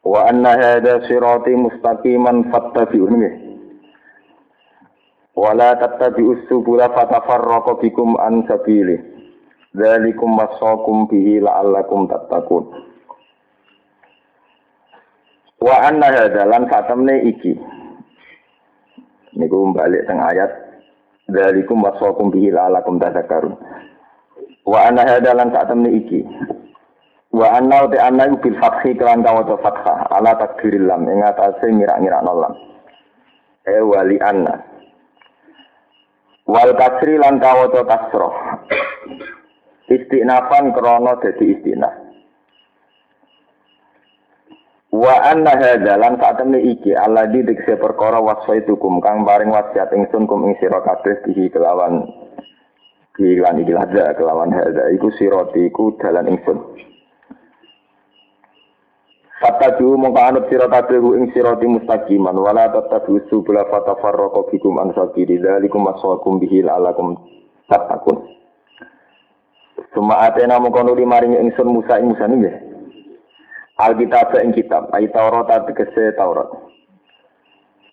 Wa anna hadha sirati mustaqiman fattabi'uhu. Wa la tattabi'us subula fatafarraqu bikum an sabili. Dzalikum wasaqum bihi la'allakum tattaqun. Wa anna hadha lan fatamne iki. Niku balik teng ayat Dzalikum wasaqum bihi la'allakum tattaqun. Wa anna hadha lan fatamne iki. Wa anna te anna bil fathi kelan kawaca fathah ala takdiril lam ing atase ngira-ngira lam. E wali anna. Wal kasri lan kawaca kasroh. Istinafan krana dadi istinaf. Wa anna hadza lan satemene iki alladzi dikse perkara wasfaitukum kang paring wasiat ingsun kum ing sira kabeh bihi kelawan iki kelawan hadza iku sirati iku dalan ingsun. Fattabi'u mongko anut sira kabeh ing sirati mustaqiman wala tattabi'u subula fatafarraqu bikum an sabili dzalikum wasaqum bihi tattaqun. Suma atena mongko nuli maring ingsun Musa ing Musa nggih. Alkitab ing kitab ayat Taurat tegese Taurat.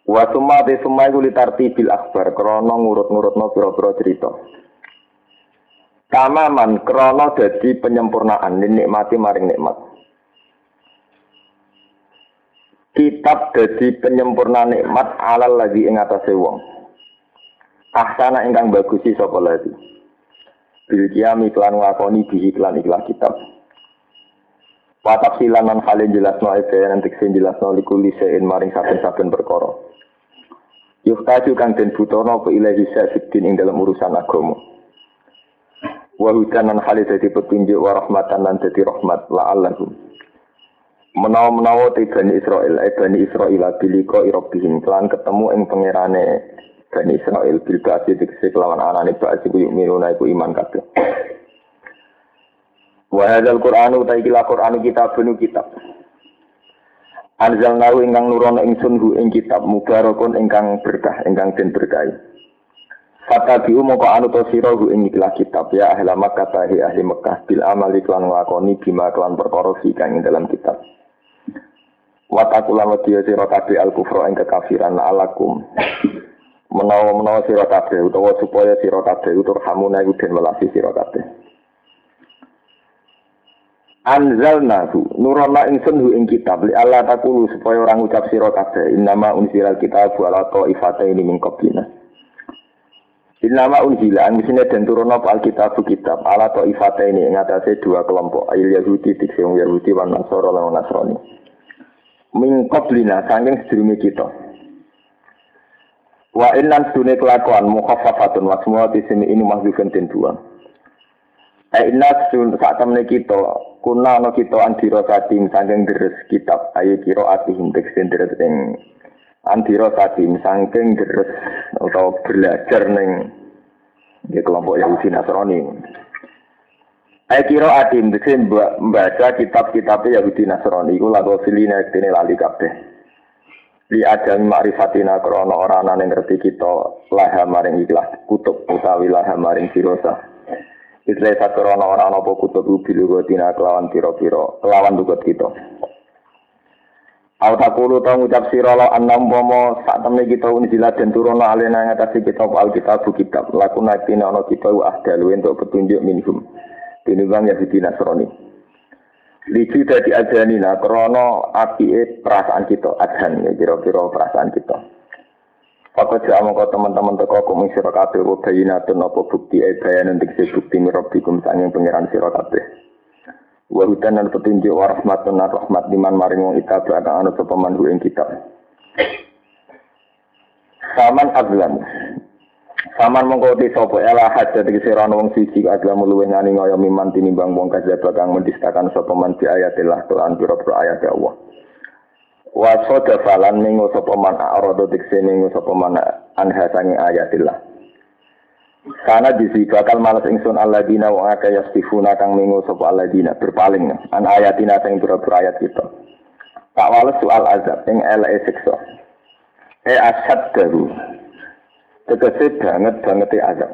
Wa summa te summa iku litartibil akhbar krana ngurut-ngurutno pira-pira cerita. Tamaman krana dadi penyempurnaan nikmati maring nikmat. Kitab dadi penyempurna nikmat alal lagi ing atase wong ahsana ingkang bagusi sapa lagi bil kiami klan ngakoni bihi klan ikhlas kitab Watak silanan halin jelas no ebe nanti sen jelas no likuli sein maring saben-saben perkara. Yuhtaju kang den butono ke ilahi fitin ing dalam urusan agama. Wahudanan halin jadi petunjuk warahmatan lan jadi rahmat la'allahum menawa-menawa te Bani Israel, eh Bani Israel biliko irobihim, kelan ketemu ing pangerane Bani Israel, bil ba'asi dikisi kelawan anane ba'asi ku yu'minuna iku iman kabeh. Wa hadzal Qur'an utai kila Qur'an kitab bunu kitab. Anzalnahu ingkang nurono ingsun hu ing kitab mubarakun ingkang berkah, ingkang den berkahi. Fatabi'u moko anu to sira hu ing ikhlas kitab ya ahli Makkah ahli ahli Mekah bil amali klan nglakoni bima klan kang ing dalam kitab. Watakulan wedi sira kabeh al kufra ing kekafiran alakum. Menawa-menawa sira kabeh utawa supaya sira kabeh utur hamuna iku den welasi sira kabeh. Anzalnahu nurana ingsun hu ing kitab li Allah takulu supaya orang ucap sira kabeh innama unzilal kitab ala ini min qablina. Innama unzila angisine den turun apa alkitab kitab ala ini ing atase dua kelompok ayil Yahudi tikse Yahudi wan Nasara lan min qablina saking sedurunge kita. Wa innan sedune kelakuan mukhaffafatun wa semua di sini ini mahdzufun den buang. Eh inna sun saat temne kita kuna ana kita andira sating saking deres kitab ayo kira atihim teks deres ing andira sating saking deres atau belajar ning kelompok Yahudi Nasrani. Saya kira adim dese membaca kitab-kitab Yahudi Nasrani iku lagu filina dene lali kabeh. Li adam ma'rifatina krana ora ana ning ngerti kita laha maring ikhlas kutub utawi laha maring firosa. Isra sakrana ora ana apa kutub bilu tina kelawan pira-pira kelawan dugat kita. Aw takulu ta ngucap sira la annam bomo sak temne kita unjilat den turun alena ngatasi kita al kitab lakuna tina ana kita wa ahdalu untuk petunjuk minhum. Tinimbang Yahudi Nasrani. Lici dari ajanina krono api perasaan kita adhan ya kira-kira perasaan kita. Pakai jamu kau teman-teman teko kumi siro kabeh wa bayinatun bukti e untuk si bukti mirabbikum sanging pengiran siro kabeh. Wa hudan dan petunjuk wa rahmatun rahmat liman maring wong ita belakang anu sepaman ing kita. Saman azlam Saman mongko te sapa ela hajat iki sira wong siji adalah luwe ngani ngoyo miman tinimbang wong kajaba kang mendistakan sapa man di ayatillah Tuhan pira-pira ayat Allah. Wa falan mingu sapa man arada dikse mingu sapa man anha sangi ayatillah. Karena disi bakal malas ingsun alladzina wa aka yastifuna kang mingu sapa alladzina berpaling an ayatina sing pira-pira ayat kita. Tak wales soal azab ing eleke siksa. E asad daru. Tegese banget banget azab.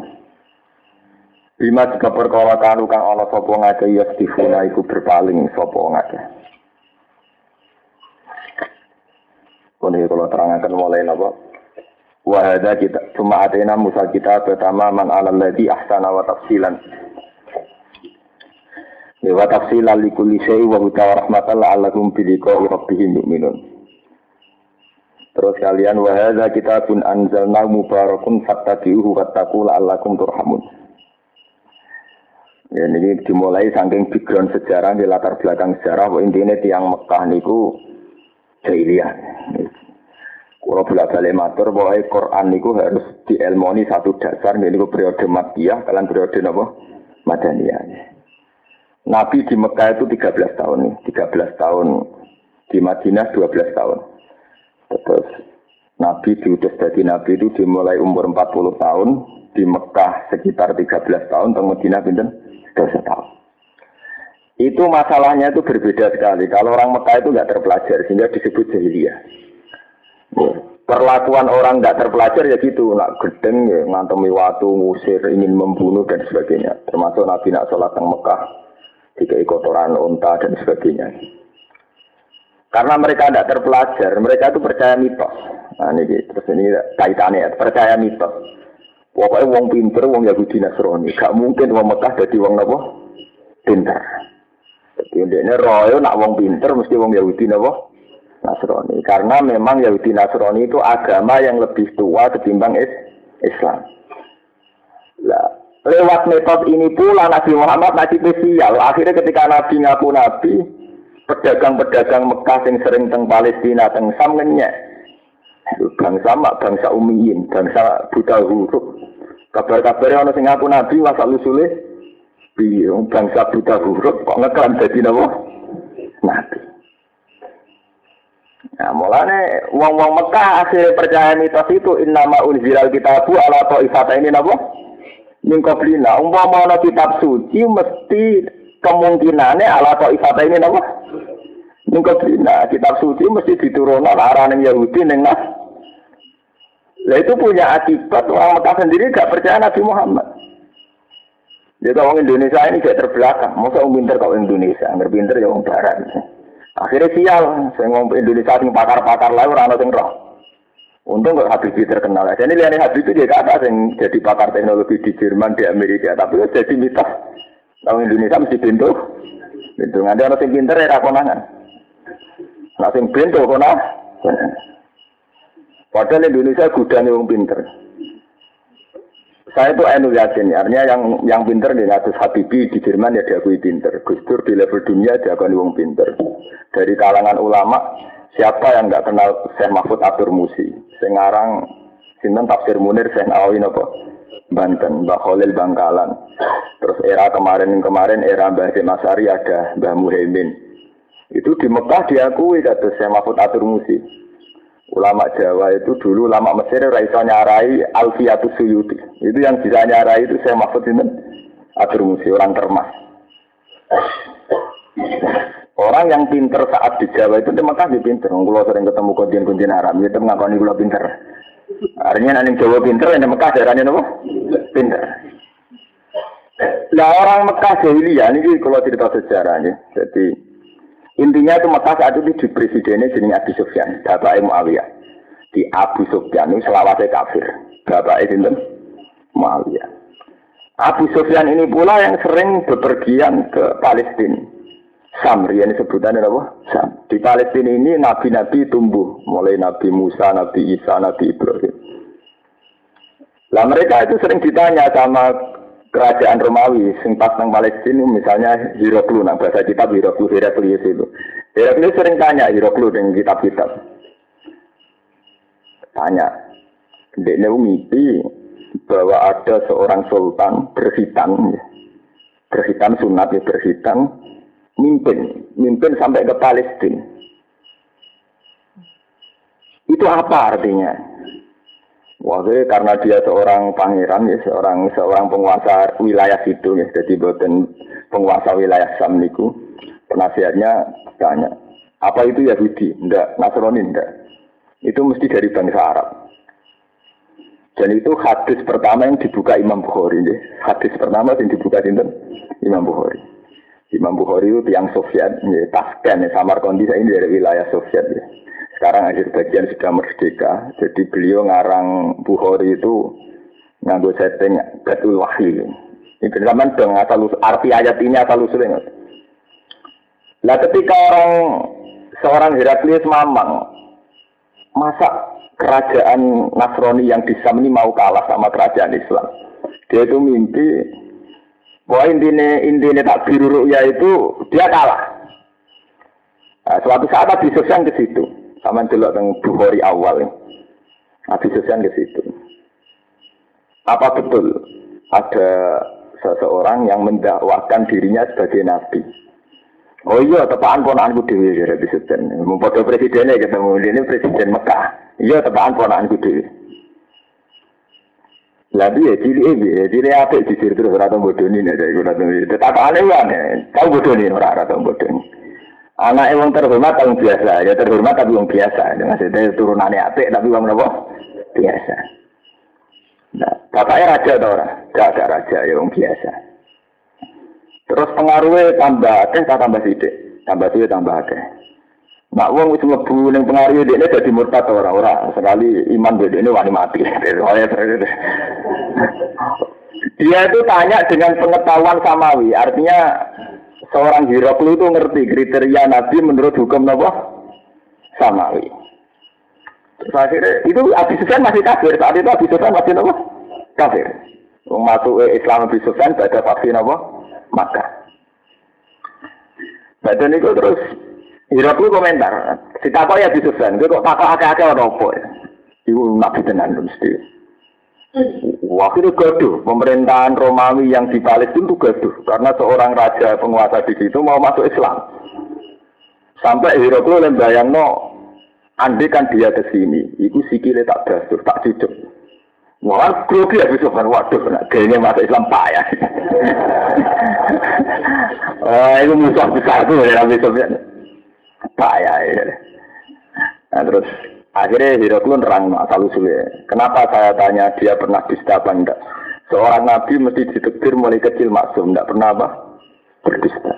Bima jika perkara kanu kang ana sapa ngake yastifuna iku berpaling sapa ngake. Kono kalau terangkan mulai napa? Wahada kita cuma atena musa kita pertama man alal ladhi ahsana wa tafsilan. Ya, wa tafsilan li kulli syai wa rahmatan la'allakum bi rabbihim yu'minun. Terus kalian wahada kita pun anzalna mubarakun fattabi'uhu wattaqu la'allakum turhamun. Ya ini dimulai saking background sejarah di latar belakang sejarah bahwa intinya tiang Mekah niku jahiliyah. Kalau bolak balik matur bahwa Quran niku harus dielmoni satu dasar ini periode Makkiyah kalian periode apa? Madaniyah. Nabi di Mekah itu 13 tahun nih, 13 tahun di Madinah 12 tahun. Nabi diutus dari Nabi itu dimulai umur 40 tahun, di Mekah sekitar 13 tahun, di Madinah pinten 12 tahun. Itu masalahnya itu berbeda sekali. Kalau orang Mekah itu nggak terpelajar sehingga disebut jahiliyah. Perlakuan orang tidak terpelajar ya gitu, nak gedeng ya ngantemi waktu, ngusir, ingin membunuh dan sebagainya. Termasuk Nabi nak sholat yang Mekah, tiga kotoran unta dan sebagainya. Karena mereka tidak terpelajar, mereka itu percaya mitos. Nah ini terus ini kaitannya ya, percaya mitos. Pokoknya wong pinter, wong Yahudi Nasrani. Gak mungkin wong Mekah jadi wong apa? Pinter. Jadi ini royo nak wong pinter mesti wong Yahudi apa? Nasrani. Karena memang Yahudi Nasrani itu agama yang lebih tua ketimbang Islam. Lah, lewat metode ini pula Nabi Muhammad nasib spesial. Akhirnya ketika Nabi ngaku Nabi, pedagang-pedagang Mekah yang sering teng Palestina, teng Sam ngenyek. Bangsa mak, bangsa umiyin, bangsa buta huruf. Kabar-kabarnya orang sing ngaku Nabi, wasal usulnya, bangsa buta huruf, kok ngeklan jadi nama? Nabi. Nah, mulane wong-wong Mekah akhirnya percaya mitos itu innama unzilal kitabu ala ta'ifata ini napa? Min qablina. Umpama ana kitab suci mesti kemungkinannya ala ta'ifata ini napa? Min qablina. Kitab suci mesti diturunkan arane Yahudi ning nas. Lah itu punya akibat orang Mekah sendiri gak percaya Nabi Muhammad. Jadi orang Indonesia ini gak terbelakang. Masa orang pinter kok Indonesia, nggak pinter ya orang Barat. Akhirnya sial, saya ngomong Indonesia sing pakar-pakar lain orang sing roh. Untung kok Habibie terkenal. Jadi lihat Habibie dia kata sing jadi pakar teknologi di Jerman, di Amerika, tapi itu jadi mitos. Kalau Indonesia mesti pintu, pintu. Ada orang sing pinter ya konangan. Nah sing pintu konang. Padahal Indonesia gudang yang pinter. Saya itu enu yakin, artinya yang yang pinter di atas Habibi di Jerman ya diakui pinter. Gus Dur di level dunia diakui wong pinter. Dari kalangan ulama, siapa yang nggak kenal Syekh Mahfud Abdur Musi? Sekarang sinten tafsir Munir Syekh Nawawi nopo? Banten, Mbah Khalil Bangkalan. Terus era kemarin-kemarin era Mbah Masari ada Mbah Muhaimin. Itu di Mekah diakui kata Syekh Mahfud Abdur Musi. Ulama Jawa itu dulu ulama Mesir raiso nyarai Alfiatus Suyuti. Itu yang bisa nyarai itu saya maksud ini Atur Musi orang termas. Orang yang pinter saat di Jawa itu terima kasih pinter. Kalau sering ketemu kodian Arab, itu mengakoni kalau pinter. Artinya nanti Jawa pinter, yang Mekah daerahnya apa? Pinter. Nah orang Mekah jahiliyah ini kalau cerita sejarahnya. Jadi Intinya itu Mekah saat itu di presidennya jenis Abu Sufyan, Bapak Muawiyah. Di Abu Sufyan itu selawatnya kafir. Bapak itu Muawiyah. Abu Sufyan ini pula yang sering bepergian ke Palestina. Samri ini sebutannya apa? Sam. Di Palestina ini nabi-nabi tumbuh, mulai Nabi Musa, Nabi Isa, Nabi Ibrahim. Lah mereka itu sering ditanya sama kerajaan Romawi sing pas nang Palestina misalnya Hiroklu nang bahasa kitab Hiroklu Heraklius itu Heraklius sering tanya Hiroklu dengan kitab-kitab tanya dia mimpi bahwa ada seorang sultan berhitam berhitam sunat ya berhitam mimpin mimpin sampai ke Palestina Itu apa artinya? Waktu karena dia seorang pangeran ya, seorang seorang penguasa wilayah situ ya, jadi bukan penguasa wilayah Sam niku. Penasihatnya tanya, apa itu Yahudi? Enggak, Nasrani enggak. Itu mesti dari bangsa Arab. Dan itu hadis pertama yang dibuka Imam Bukhari. Ya. Hadis pertama yang dibuka Imam Bukhari. Imam Bukhari itu tiang Soviet, ya, Tashkent, ya, Samarkandi ini dari wilayah Soviet. Ya. Sekarang akhir bagian sudah merdeka. Jadi beliau ngarang Bukhari itu nganggo setting Batul Wahyi. Ini benar dong asal arti ayat ini asal usulnya. Nah ketika orang seorang Heraklius mamang, masa kerajaan Nasrani yang di Sam ini mau kalah sama kerajaan Islam? Dia itu mimpi bahwa intinya intinya tak biru ya itu dia kalah. Nah, suatu saat Nabi Sufyan ke situ, sama dulu dengan Bukhari awal. Nabi Sufyan ke situ. Apa betul ada seseorang yang mendakwakan dirinya sebagai nabi? Oh iya, tepaan ponakanku dewi ya Nabi Sufyan. Memfoto presidennya ketemu ini presiden Mekah. Iya, tepaan ponakanku dewi. Lalu ya cili ini, cili apa di sini terus rata bodoh ini nih dari rata ini. Tetap aneh nih, tahu bodoh ini orang rata bodoh ini. Anak emang terhormat tapi biasa, ya terhormat tapi yang biasa. Maksudnya turunannya apik tapi yang apa? Biasa. Nah, bapaknya raja atau orang? Gak, gak raja, ya yang biasa. Terus pengaruhnya tambah akeh tambah sidik. Tambah sidik tambah akeh. Nak wong wis mlebu ning pengaruh dekne dadi murtad ora ora sekali iman dekne wani mati. Dia itu tanya dengan pengetahuan samawi, artinya seorang Hiroklu itu ngerti kriteria Nabi menurut hukum Nabi samawi. Terus itu Abi Sufyan masih kafir, saat itu Abi Sufyan masih Nabi kafir. Masuk Islam Abi Sufyan pada vaksin apa? Maka. Badan itu terus Hirok lu komentar, si takok ya disusun, gue kok takok akeh-akeh orang apa ya? Ibu nabi tenan mesti. Waktu itu gaduh, pemerintahan Romawi yang di Palestina itu gaduh, karena seorang raja penguasa di situ mau masuk Islam. Sampai Hirok lu lembayang no, andai kan dia ke sini, itu sikile tak dasur, tak cucuk. Wah, grogi ya bisa kan waduh, kayaknya masuk Islam payah. oh, itu musuh besar tuh ya Sofyan. Payah ya. Nah, terus akhirnya Hiraklun nerang asal usulnya. Kenapa saya tanya dia pernah dusta apa enggak? Seorang nabi mesti ditekdir mulai kecil maksum, enggak pernah apa? Berdusta.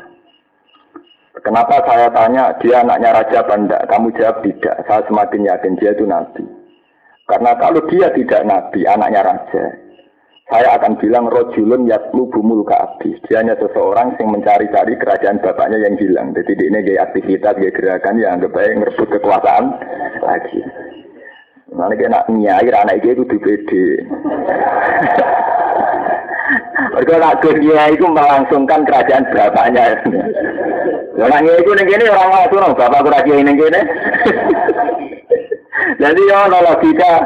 Kenapa saya tanya dia anaknya raja apa? Kamu jawab tidak. Saya semakin yakin dia itu nabi. Karena kalau dia tidak nabi, anaknya raja, saya akan bilang rojulun yatlu bumul kaabi. Dia hanya seseorang yang mencari-cari kerajaan bapaknya yang hilang. Jadi ini gaya aktivitas, gaya gerakan yang anggap baik merebut kekuasaan lagi. Nanti kena nyai anak itu di PD. Mereka nak dia itu melangsungkan kerajaan bapaknya. Orang itu ini orang langsung, bapak kerajaan ini gini. Jadi ya logika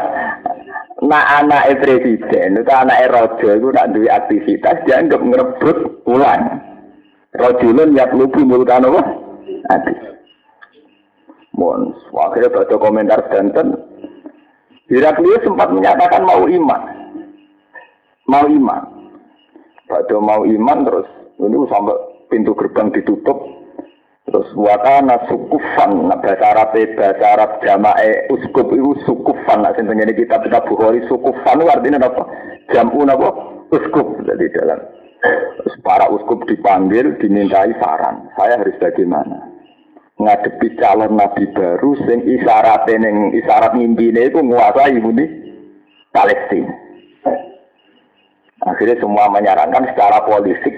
nak anak presiden itu anak raja itu nak duwe aktivitas dianggap ngerebut ulang. Rajulun yak lubu mulkan apa? Adi. Mohon, akhirnya baca komentar Danten. Heraklius sempat menyatakan mau iman. Mau iman. Pada mau iman terus, ini sampai pintu gerbang ditutup, Terus wakana sukufan, nah bahasa Arab bahasa Arab jamae uskup itu sukufan, nah sini ini kitab kitab Bukhari sukufan artinya apa? Jamu apa? Uskup jadi dalam. Para uskup dipanggil, dimintai saran. Saya harus bagaimana? Ngadepi calon nabi baru, sing isyarat neng isyarat mimpi itu menguasai ini Palestina. Akhirnya semua menyarankan secara politik,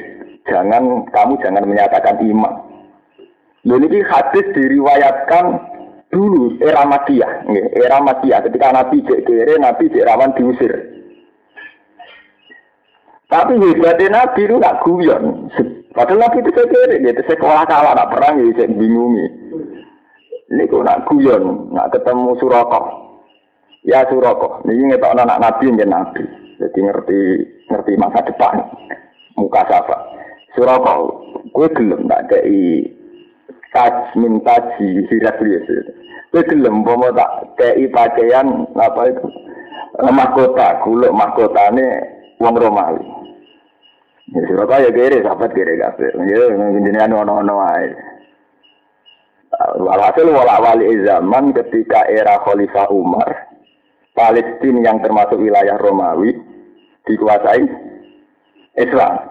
jangan kamu jangan menyatakan iman ini hadis diriwayatkan dulu era Madiyah, era Madiyah ketika Nabi cek Nabi cek rawan diusir. Tapi hebatnya Nabi itu gak guyon. Padahal Nabi itu kere, dia sekolah kalah, nak perang, cek bingungi. Ini kok nak guyon, nak ketemu Surakoh. Ya Surakoh, ini ngetok anak Nabi yang Nabi. Jadi ngerti ngerti masa depan. Muka siapa? Surakoh, gue gelem tak kayak taj min taji Heraklius. Kowe gelem umpama tak kei pakaian apa itu mahkota, kuluk mahkotane wong Romawi. Ya Surabaya kere sahabat kere kabeh. Ya jenengan ono-ono wae. Walhasil wala wali zaman ketika era Khalifah Umar, Palestina yang termasuk wilayah Romawi dikuasai Islam.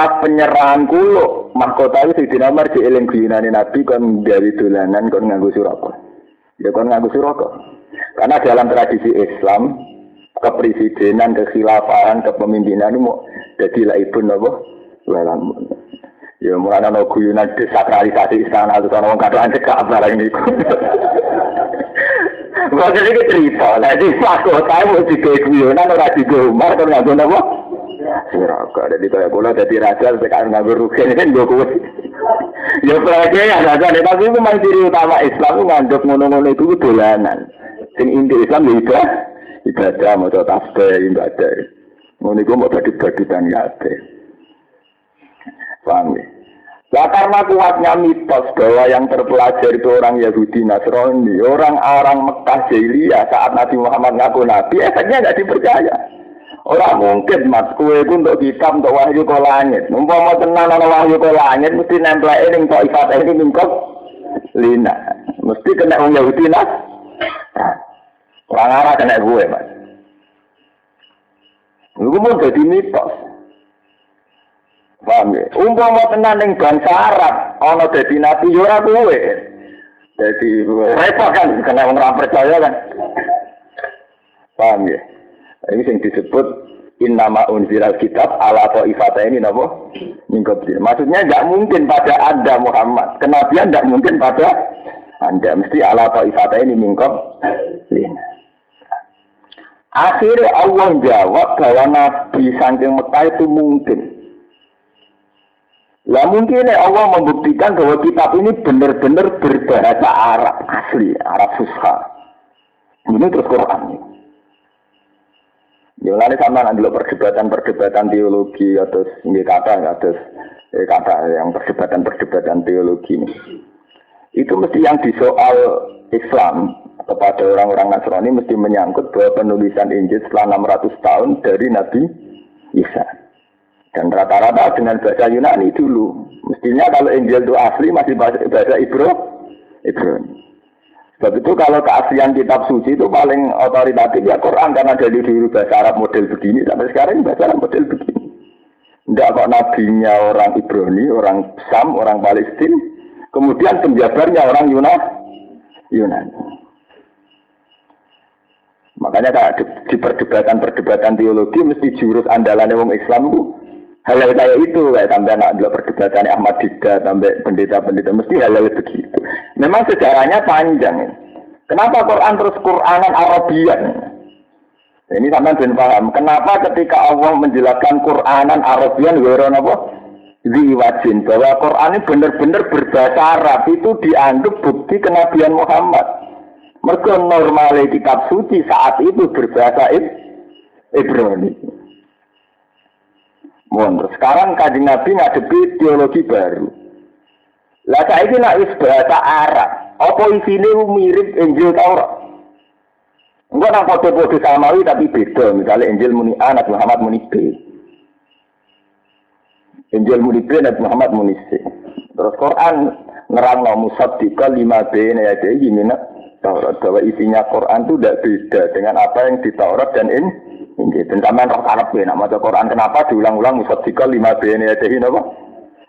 Pas penyerahan kulo, mahkota itu Sayyidina Umar di eling guyunane Nabi kon gawe dolanan kon nganggo suraka. Ya kon nganggo suraka. Karena dalam tradisi Islam, kepresidenan, kekhilafahan, kepemimpinan itu jadi lah ibu nabo lalang. Ya mulai ana guyunan desakralisasi istana itu ana wong kadang cekak barang niku. Maksudnya ini cerita, jadi mahkota mau digawe guyonan ora digawe Umar kon nganggo napa? Suraka. Jadi kayak kula jadi raja sekarang nggak rugi ini kan gue kue. Ya pelajar ya raja deh. Tapi itu memang ciri utama Islam nganggap ngono-ngono itu dolanan. Sing inti Islam ya ibadah, ibadah coba tasbih ibadah. Ngono itu mau bagi-bagi dan ada. Paham ya? Nah karena kuatnya mitos bahwa yang terpelajar itu orang Yahudi Nasrani, orang-orang Mekah Jahiliyah saat Nabi Muhammad ngaku Nabi, efeknya nggak dipercaya. Orang mungkin mas kue itu untuk kitab untuk wahyu ke langit. Umpama tenan ana wahyu ke langit mesti nempel ning kok ifat ini mingkop lina. Mesti kena wong Yahudi nas. Orang arah kena gue mas. Lu mau jadi mitos. Paham ya? Umpama tenan ning bangsa Arab ana dadi nabi yo ora kowe. Jadi repot kan kena wong ora percaya kan. Paham ya? Ini yang disebut innama unziral kitab ala ifata ini napa mingkobdir. Maksudnya nggak mungkin pada Anda Muhammad. Kenabian nggak mungkin pada Anda. Mesti ala ifata ini mingkobdir. Akhirnya Allah jawab bahwa Nabi Sangking Mekah itu mungkin. Lah mungkin Allah membuktikan bahwa kitab ini benar-benar berbahasa Arab asli, Arab Fusha. Ini terus Quran. Ya lalu sama nanti perdebatan-perdebatan teologi atau ini kata atau eh, kata yang perdebatan-perdebatan teologi ini. Itu mesti yang disoal Islam kepada orang-orang Nasrani mesti menyangkut bahwa penulisan Injil setelah 600 tahun dari Nabi Isa. Dan rata-rata dengan bahasa Yunani dulu. Mestinya kalau Injil itu asli masih bahasa, bahasa Ibro, Ibrani. Sebab itu kalau keaslian kitab suci itu paling otoritatif ya Quran karena dari dulu bahasa Arab model begini sampai sekarang bahasa Arab model begini. Tidak kok nabinya orang Ibrani, orang Sam, orang Palestina, kemudian penjabarnya orang Yunani. Yunani. Makanya di perdebatan-perdebatan teologi mesti jurus andalannya wong Islam itu hal-hal kayak itu kayak sampai anak dua perdebatan Ahmad Dida sampai pendeta-pendeta mesti hal-hal begitu. Memang sejarahnya panjang. Ya. Kenapa Quran terus Quranan Arabian? Ini sampai ben paham. Kenapa ketika Allah menjelaskan Quranan Arabian wiron apa? Ziwajin bahwa Quran ini benar-benar berbahasa Arab itu dianggap bukti kenabian Muhammad. Mereka normal kitab suci saat itu berbahasa Ibrani. Mohon sekarang kajian Nabi ngadepi teologi baru. Lah saya ini nak wis bahasa Arab. Apa isine mirip Injil Taurat? Enggak nang foto-foto samawi tapi beda. Misalnya Injil muni A, Nabi Muhammad muni B. Injil muni B, Nabi Muhammad muni C. Terus Quran nerang no musaddiqa lima B ini aja gimana Taurat bahwa isinya Quran itu tidak beda dengan apa yang di Taurat dan in Injil. Dan sampean roh karep ya, nama Quran kenapa diulang-ulang musaddiqa lima B ini aja ini apa?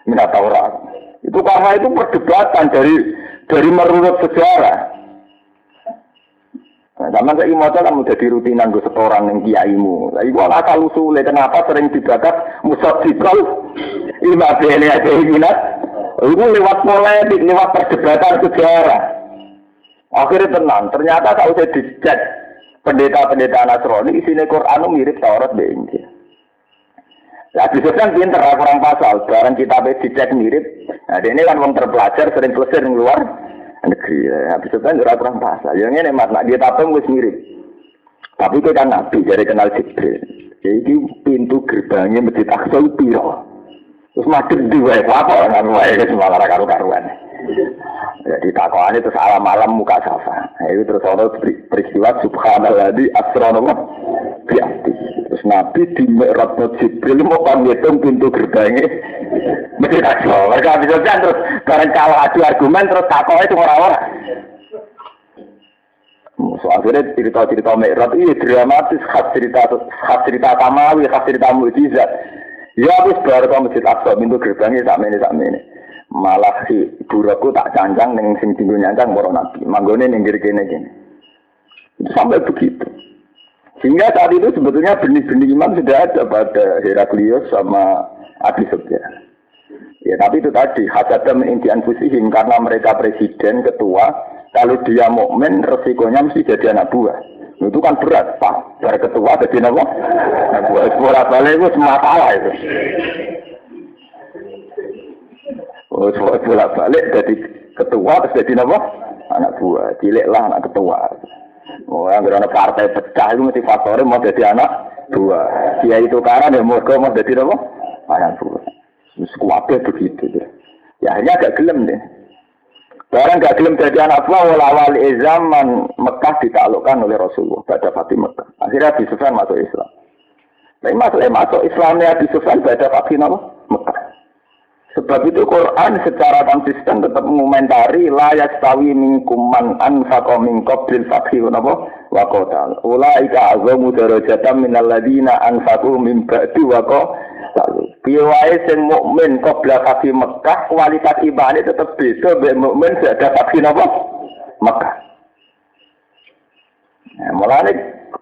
Minat Taurat. Itu karena itu perdebatan dari dari merunut sejarah. Nah, zaman saya mau kan jadi rutinan gue setoran yang kiaimu. Lah iku asal usule kenapa sering dibakat musaddiqal lima B ini aja minat. Itu lewat polemik, lewat perdebatan sejarah. Akhirnya tenang, ternyata kalau saya dicek pendeta-pendeta Nasrani, isinya Quran mirip Taurat be Injil. Nah, bisa kan pinter, kurang pasal. Barang kita dicek mirip. Nah, ini kan wong terpelajar, sering selesai di luar negeri. Ya, bisa kan kurang pasal. Yang ini mas, nak dia tapem wis mirip. Tapi kita kan nabi, jadi kenal Jibril. Jadi pintu gerbangnya Masjid Aqsa piro. Terus madep dua, apa nggak wae itu malah karu-karuan. Jadi takwaan itu salah malam muka safa. Nah, itu terus ada peristiwa subhanallah di astronom biati. Terus Nabi di Mi'raj Jibril mau ngitung pintu gerbangnya. Mesti tak Mereka bisa terus bareng kalau adu argumen terus takwaan itu orang-orang. So, akhirnya cerita-cerita Mi'raj iya dramatis khas cerita khas cerita tamawi, khas cerita mujizat. Ya habis baru ke masjid Aqsa pintu gerbangnya tak ini tak ini. Malah si buraku tak cancang neng sing tinggal nyancang moro nabi. Manggone ning kene kene. Itu sampai begitu. Sehingga saat itu sebetulnya benih-benih iman sudah ada pada Heraklius sama Abi Sufyan. Ya tapi itu tadi hasadam intian fusihim karena mereka presiden ketua kalau dia mukmin resikonya mesti jadi anak buah. Itu kan berat, Pak. Dari ketua jadi apa? Nah, buat bola balik itu masalah itu. Oh, buat bola balik jadi ketua terus jadi apa? Anak buah. Cilik lah anak ketua. Oh, yang berada partai pecah itu mesti faktornya mau jadi anak buah. Dia itu karena dia mau mau jadi apa? Anak buah. Sekuatnya begitu. Ya akhirnya agak gelem deh. Barang gak gelem jadi anak buah awal zaman Mekah ditaklukkan oleh Rasulullah pada Fatih Mekah. Akhirnya Abi Sufyan masuk Islam. Tapi masalah masuk Islamnya Abi Sufyan pada Fatih Mekah. Sebab itu Quran secara konsisten tetap mengomentari la yastawi minkum man anfaqa min qablil fathi napa wa qatal. Ulaika azamu darajatan minal ladina anfaqu min ba'di. Piye wae sing mukmin qabla fatih Mekah kualitas ibadah tetap beda mbek mukmin sudah fatih napa? Mekah. Nah, mulai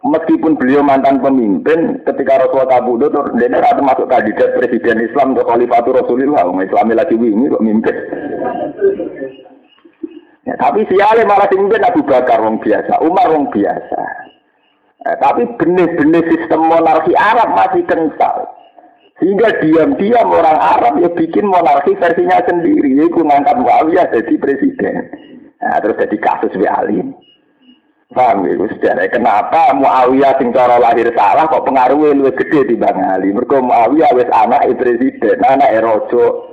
meskipun beliau mantan pemimpin, ketika Rasulullah kabudut, dia tidak masuk kandidat presiden Islam untuk khalifatul Rasulullah. Islam lagi wingi kok mimpin. Ya, tapi siale malah mimpin Abu Bakar wong biasa, Umar wong biasa. Ya, tapi benih-benih sistem monarki Arab masih kental. Sehingga diam-diam orang Arab ya bikin monarki versinya sendiri. Yaitu ngangkat Muawiyah jadi presiden. Nah, terus jadi kasus Ali. Paham ya, sejarah. Kenapa Muawiyah sing cara lahir salah kok pengaruhnya lebih gede di Bang Ali. Mereka Muawiyah wis anak presiden, anak erojo.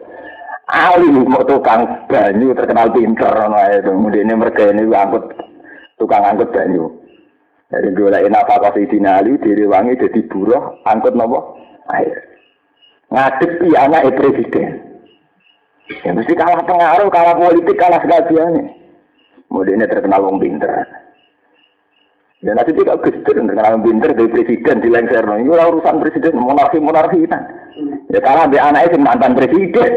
Ali mau tukang banyu terkenal pinter nah itu. Kemudian mereka ini angkut tukang angkut banyu. Jadi gue lagi nafas di Ali diri wangi jadi buruh angkut nopo air ngadepi anak presiden. Ya mesti kalah pengaruh, kalah politik, kalah segalanya. Kemudian terkenal wong pinter. Ya nanti juga Gus terkenal wong pinter dari presiden di lengser. Ini urusan presiden monarki monarki kan. Ya karena dia anaknya mantan presiden.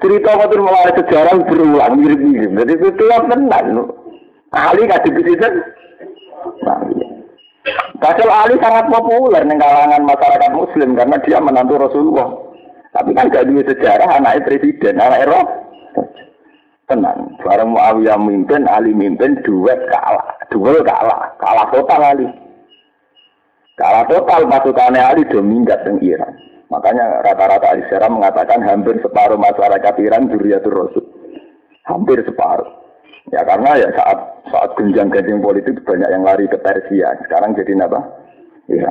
Cerita waktu mulai sejarah berulang mirip-mirip. Jadi itu telah tenang. Ahli kasih presiden. Nah, Padahal Ali sangat populer di kalangan masyarakat Muslim karena dia menantu Rasulullah. Tapi kan gak dua sejarah anaknya presiden, anak Eropa. Tenang, bareng Muawiyah mimpin, Ali mimpin, duet kalah, duel kalah, kalah total Ali. Kalah total pasukannya Ali minggat di Iran. Makanya rata-rata Ali mengatakan hampir separuh masyarakat Iran Duriyatul Rasul. Hampir separuh. Ya karena ya saat saat genjang-genjing politik banyak yang lari ke Persia. Sekarang jadi apa? Ya.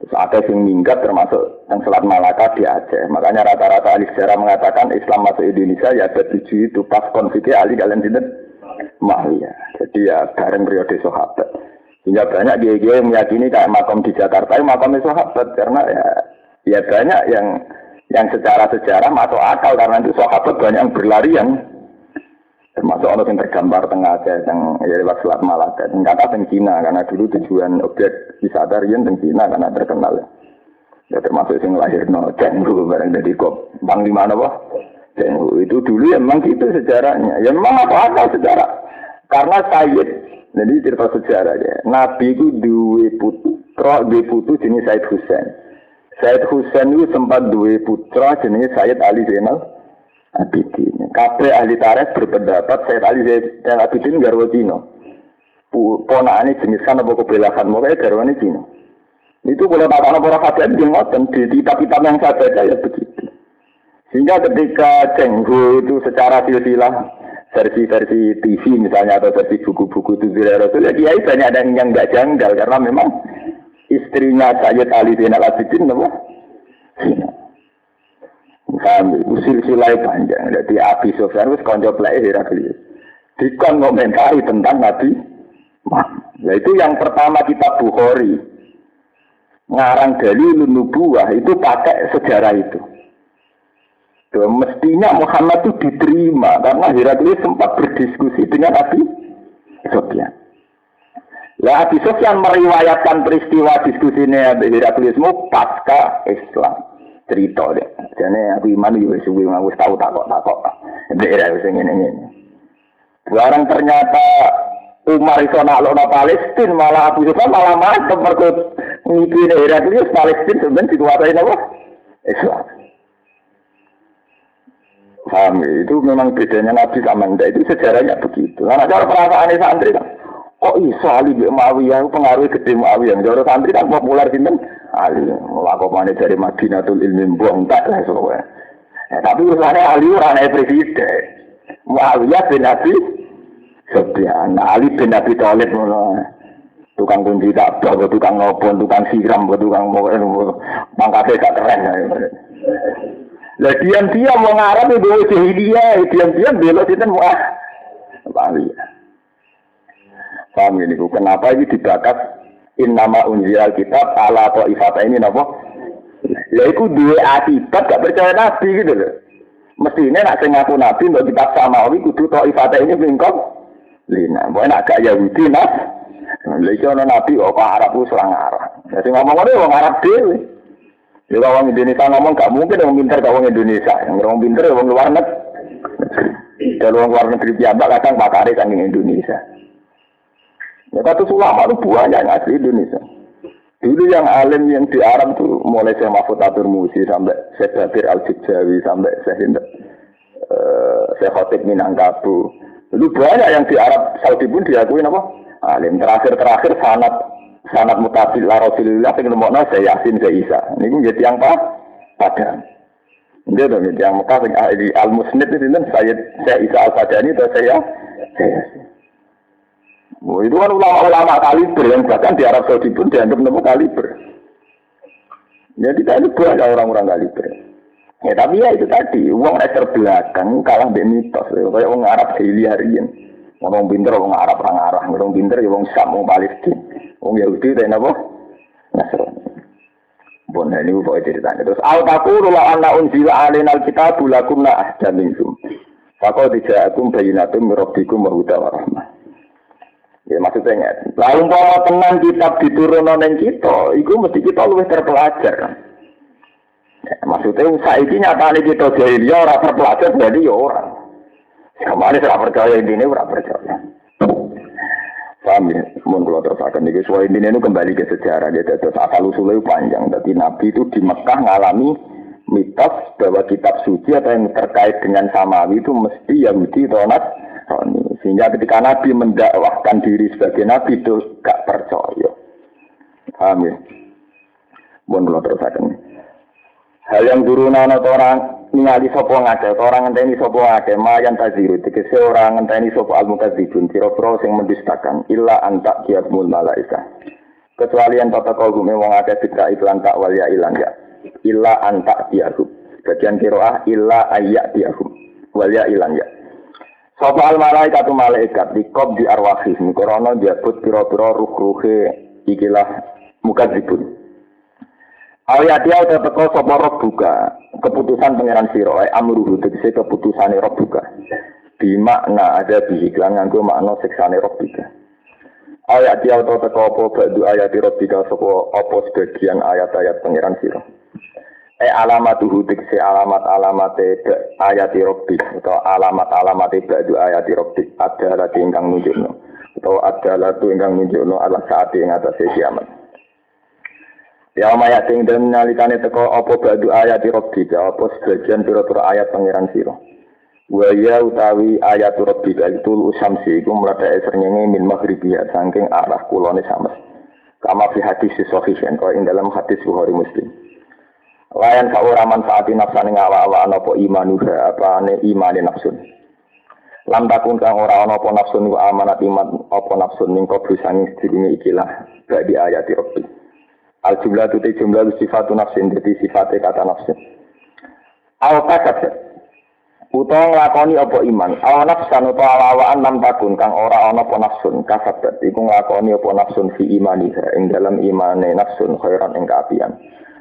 Terus ada yang minggat termasuk yang Selat Malaka di Aceh. Makanya rata-rata ahli sejarah mengatakan Islam masuk Indonesia ya ada itu pas konfliknya ahli kalian tidak ya. Jadi ya bareng periode sahabat. Sehingga banyak dia yang meyakini kayak makom di Jakarta, makomnya sahabat karena ya ya banyak yang yang secara sejarah masuk akal karena itu sahabat banyak yang berlari yang Termasuk orang yang tergambar tengah Aceh, yang ya lewat Selat Malaka. Dan kata teng Cina, karena dulu tujuan objek wisata rian teng Cina karena terkenal ya. Termasuk yang lahir no Cenggu bareng dari kop bang di mana wah Cenggu itu dulu ya memang gitu sejarahnya. Ya memang apa apa sejarah. Karena Sayyid, jadi cerita sejarah ya. Nabi itu dua putra, dua putu jenis Sayyid Husain. Sayyid Husain itu sempat dua putra jenis Sayyid Ali Zainal Abidin. Kabeh ahli tarikh berpendapat Sayyid Ali Zainal Abidin garwa Cina. Ponakane jenis kan apa kebelakan mulai garwane Cina. Itu boleh tak para hadiah di ngoten di kitab-kitab yang saya baca ya begitu. Sehingga ketika Cenggu itu secara silsilah versi-versi TV misalnya atau versi buku-buku itu Rasul ya dia banyak ada yang nggak janggal karena memang istrinya Sayyid Ali bin Al Abidin Kami usil silai panjang. Jadi Abi Sofyan itu konco plek Heraklius. Dikon komentari tentang Nabi Nah itu yang pertama kita Bukhari. Ngarang dari nubuah itu pakai sejarah itu. Tuh, mestinya Muhammad itu diterima karena Heraklius sempat berdiskusi dengan Abi Sofyan. Lah Abi Sofyan meriwayatkan peristiwa diskusi ini Heraklius pasca Islam cerita deh. Jadi aku iman juga suwi aku tahu takok takok. Daerah wis ngene ngene. Barang ternyata Umar iso naklokno Palestina malah Abu Sufyan malah mantep mergo daerah itu Palestina sebenarnya dikuasai apa? Islam. Paham ya? Itu memang bedanya Nabi sama Anda itu sejarahnya begitu. Karena cara perasaan santri kan, kok iso Ali bin Muawiyah pengaruh gede Muawiyah. Cara santri kan populer sinten Ali melakukan dari Madinatul Ilmi buang tak lah soalnya. Ya, tapi urusannya Ali orang presiden. Muawiyah bin Abi Sufyan, Ali bin Abi Thalib tukang kunci tak bawa tukang ngopon, tukang siram, tukang mau mangkatnya gak keren. Lah diam-diam mau ngarap itu jahiliyah, diam-diam belok itu mau ah. Ali. Paham ini, kenapa ini dibakas? In nama unzil kitab ala atau ifata ini napa? Ya itu dua akibat gak percaya nabi gitu loh mestinya nak sing ngaku nabi untuk kitab samawi kudu to ifata ini bingkong lina boleh nak gak Yahudi nas lha iki nabi kok Arab ku serang Arab ya sing ngomong ngene wong Arab dhewe. Ya orang Indonesia ngomong gak mungkin orang pinter gak orang Indonesia. Yang orang pinter ya orang luar negeri. Kalau orang luar negeri piyambak kadang pakare kan Indonesia. Ya kata ulama itu banyak yang asli Indonesia. Dulu yang alim yang di Arab tuh mulai saya Mahfud Atur Musi sampai saya Bakir Al Jawi sampai saya Hind, saya Khotib Minangkabau. Dulu banyak yang di Arab Saudi pun diakui apa? Alim terakhir-terakhir sanat sanat mutabil la Rasulullah sing nemokno saya Yasin saya Isa. Ini menjadi yang apa? Padang. Dia dong yang Mekah Al Musnid itu saya saya Isa Al Fadani atau saya saya Yasin. Oh, itu kan ulama-ulama kaliber yang bahkan di Arab Saudi pun dianggap nemu kaliber. Jadi kita itu banyak orang-orang kaliber. Ya tapi ya itu tadi, uang ekor belakang kalah di mitos. Ya. Kayak orang Arab sehili harian. Orang pinter, orang Arab, orang Arab. Orang pinter, ya orang Sam, orang Palestina. Orang Yahudi, dan apa? Nasrani. Bon, ini itu ceritanya. Terus, Al-Taquru la anna unzila alina al-kitabu lakum ahda minkum. Fakau dija'akum bayinatum mirabbikum wa huda wa rahmah. Ya maksudnya. Lalu umpama tenang kitab diturun neng kita, itu mesti kita lebih terpelajar. Ya, maksudnya saiki nyata kita jahiliyah orang terpelajar jadi ya orang. Kemarin saya percaya ini orang percaya. Paham ya? Mohon kalau terusakan ini. Soal ini itu kembali ke sejarah. Jadi terus asal usulnya panjang. Jadi Nabi itu di Mekah ngalami mitos bahwa kitab suci atau yang terkait dengan samawi itu mesti Yahudi atau Nasrani. Sehingga ketika Nabi mendakwahkan diri sebagai Nabi itu gak percaya. Paham ya? Mohon kalau terusakan. Hal yang turunan atau orang ningali sopo ngake, orang ngenteni sopo ngake, mayan taziru, tegese orang ngenteni sopo al mukadzibun, tiro-tiro sing mendustakan, illa antak kiatmul malaika. Kecuali yang tata kau gume wong akeh bidra iklan tak wal ya ilang ya. Illa antak kiatum. Bagian kiroah illa ayak kiatum. Wal ya ilang ya. Sopo al malaikat tu malaikat dikop di arwahih mikrono diabut piro-piro ruh-ruhe ikilah mukadzibun. Awiyati auto teko sopo roh buka keputusan pangeran siro amruhu tegese keputusan roh buka. Di makna ada di iklan nganggo makna seksane roh buka. Ayati auto teko apa badu ayati roh buka sopo apa sebagian ayat-ayat pangeran siro e alamat tuhu se alamat alamat ayati robbi atau alamat alamat ba'du ayati robbi adalah ingkang nunjukno. Atau adalah tu ingkang nunjukno ala saat ing atas kiamat. Ya maya ting dan nalikane teko apa ba'du ayati robbi apa sebagian pira-pira ayat pangeran sira? Wa ya utawi ayat robbi itu usamsi iku mletheke srengenge min maghribiya saking arah kulone sames kama fi hadis sahih kau ing dalam hadis Bukhari Muslim Layan kau ora manfaati nafsane ngawa-awa apa imanuha apa ne imane nafsun. Lam takun kang ora ana apa nafsun wa amanat iman apa nafsun ning kobru sanging sedurunge ikilah badi ayat Rabbi. Al jumlah itu jumlah sifat nafsin jadi sifatnya kata nafsin. Al kasat utawa nglakoni apa iman. Al nafsan utawa awaan lam takun kang ora ana apa nafsun kasat iku nglakoni apa nafsun fi imaniha ing dalam imane nafsun khairan ing kaapian.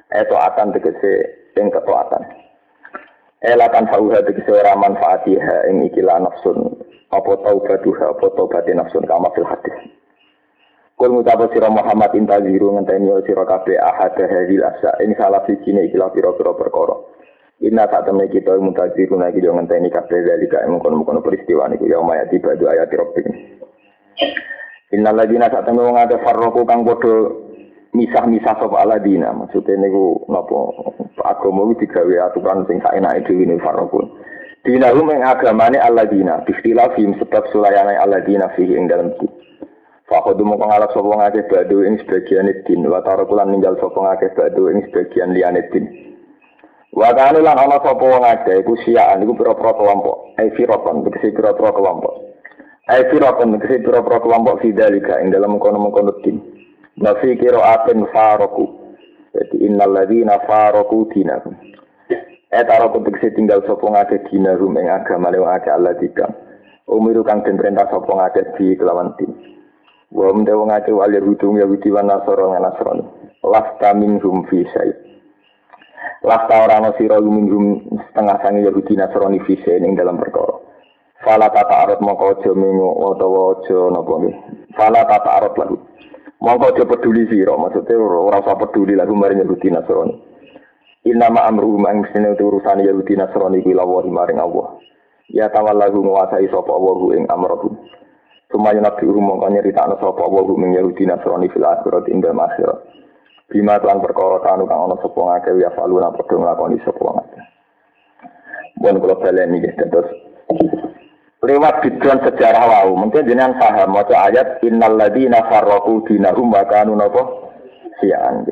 Eto akan tegese ing ketaatan. Elakan fauha tegese ora manfaatiha ing ikilah nafsun apa taubatuha apa taubati nafsun kama fil hadis. Kul ngucapa sira Muhammad intaziru ngenteni sira kabeh ahad hadil asa ing salah siji ne ikilah pira-pira perkara. Inna saat temen kita mutaziru lagi yo ngenteni kabeh dalika ing kono-kono peristiwa niku ya maya tiba dua ayat rabbik. Inna ladina saat temen wong akeh farroku kang padha misah-misah sapa aladina maksudnya niku napa agama iki digawe aturan sing saenake dhewe ne farroku. Dinahum ing agamane aladina, bistilafim sebab sulayane aladina fihi ing dalam kita. Fakodu mau ngalap sopo ngake badu ing sebagian din, wa tarokulan ninggal sopo ngake badu ing sebagian liane din. Wa kanu lan ana sopo ngake iku siaan iku pira-pira kelompok, ai firaqan tegese pira-pira kelompok. Ai firaqan tegese pira-pira kelompok fidalika ing dalam kono-kono din. Nafi kira aten faroku. Jadi innal ladzina dinakum. Eh taroku tegese tinggal sopo ngake dinahum ing agama lewa ngake Allah tiga. Umiru kang den perintah sopo ngake di kelawan din. Wa mte wong akeh wal Yahudi Yahudi wa Nasara lan Nasrani. Lasta minhum fi syai. Lasta ora ana sira minhum setengah sange Yahudi Nasrani fi syai ing dalam perkara. Fala tata arut mongko aja mengo utawa aja napa nggih. Fala tata arut lagu. Mongko aja peduli sira, maksudnya ora usah peduli lagu maring Yahudi Nasrani. Inna ma amru mang sene urusan Yahudi Nasrani kuwi lawa maring Allah. Ya tawallahu nguasai sapa Allah ing amrohum. Sumaya nabi urum mongko nyeritakno sapa hu min Yahudi Nasrani fil akhirat ing dalem akhirat. Bima lan perkara kanu kang ana sapa ngake ya faluna padha nglakoni sapa ngake. Mun kula baleni nggih terus lewat bidron sejarah wau. Mungkin jenengan paham. Maca ayat innal ladzina farraqu dinahum wa kanu napa? Sian.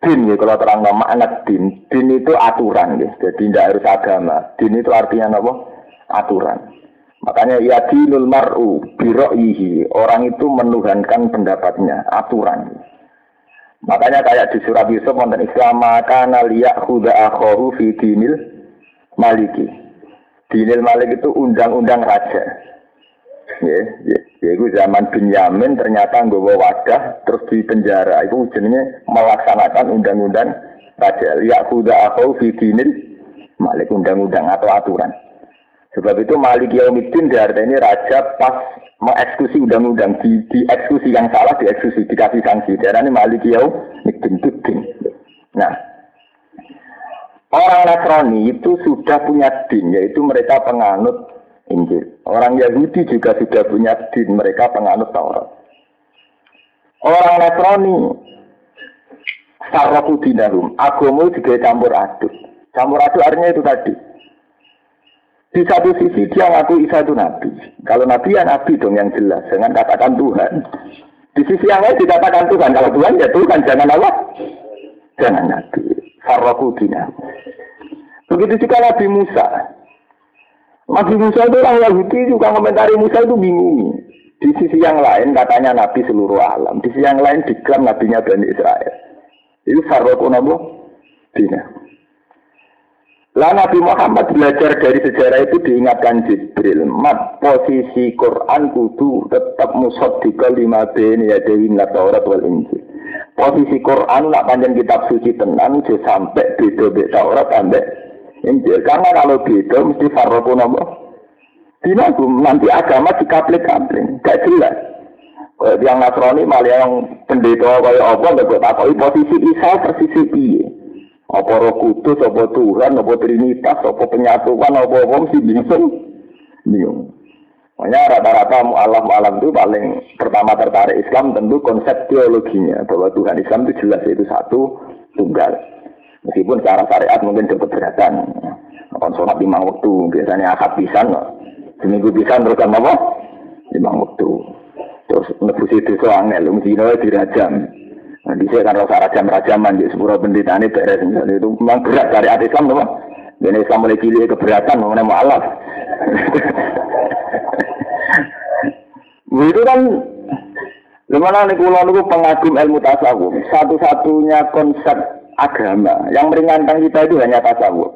Din ya kalau terang nama anak din. Din itu aturan ya. Jadi tidak harus agama. Din itu artinya apa aturan. Makanya ya dinul mar'u biro'ihi. Orang itu menuhankan pendapatnya, aturan. Makanya kayak di surat Yusuf wonten Islam maka liyak huda akhoru fi dinil maliki. Dinil malik itu undang-undang raja. Ya, ya, ya itu zaman Binyamin ternyata nggawa wadah terus di penjara itu jenenge melaksanakan undang-undang raja. Liyak huda akhoru fi dinil malik undang-undang atau aturan. Sebab itu Malik Yaumiddin ini raja pas mengeksekusi undang-undang di, di eksekusi yang salah dieksekusi dikasih sanksi. ini Malik Yaumiddin Din. Nah, orang Nasrani itu sudah punya din, yaitu mereka penganut Injil. Orang Yahudi juga sudah punya din, mereka penganut Taurat. Orang Nasrani Sarrafu dinahum, agama juga campur aduk. Campur aduk artinya itu tadi di satu sisi dia ngaku Isa itu nabi. Kalau nabi ya nabi dong yang jelas, jangan katakan Tuhan. Di sisi yang lain dikatakan Tuhan. Kalau Tuhan ya Tuhan, jangan Allah. Jangan nabi. Farrakudina. Begitu juga Nabi Musa. Nabi Musa itu orang Yahudi juga komentari Musa itu bingung. Di sisi yang lain katanya Nabi seluruh alam. Di sisi yang lain diklaim Nabinya Bani Israel. Itu Farrakudina. Lah Nabi Muhammad belajar dari sejarah itu diingatkan Jibril. Mat posisi Quran kudu tetap musod di kelima beni ya dewi Taurat wal Injil. Posisi Quran nak panjang kitab suci tenang sampai beda beda Taurat sampai Injil. Karena kalau beda mesti farroku nopo. Dinagum nanti agama dikaplik-kaplik, gak jelas. Yang Nasrani malah yang pendeta kayak apa nggak buat apa posisi Isa posisi piye. Apa roh kudus, apa Tuhan, apa Trinitas, apa penyatuan, apa apa mesti bingung. Bingung. Makanya rata-rata mu'alaf mu'alaf itu paling pertama tertarik Islam tentu konsep teologinya. Bahwa Tuhan Islam itu jelas itu satu, tunggal. Meskipun secara syariat mungkin keberatan. Kon sholat lima waktu, biasanya akad pisan. Seminggu pisan terus apa? Lima waktu. Terus nebusi itu angel, mesti dirajam. Nah, di kan rasa rajam-rajaman di sepuluh pendeta ini beres. Itu memang berat dari hati Islam, teman. Dan Islam mulai cilik keberatan, mengenai mu'alaf. itu kan Gimana nih kulo niku pengagum ilmu tasawuf. Satu-satunya konsep agama yang meringankan kita itu hanya tasawuf.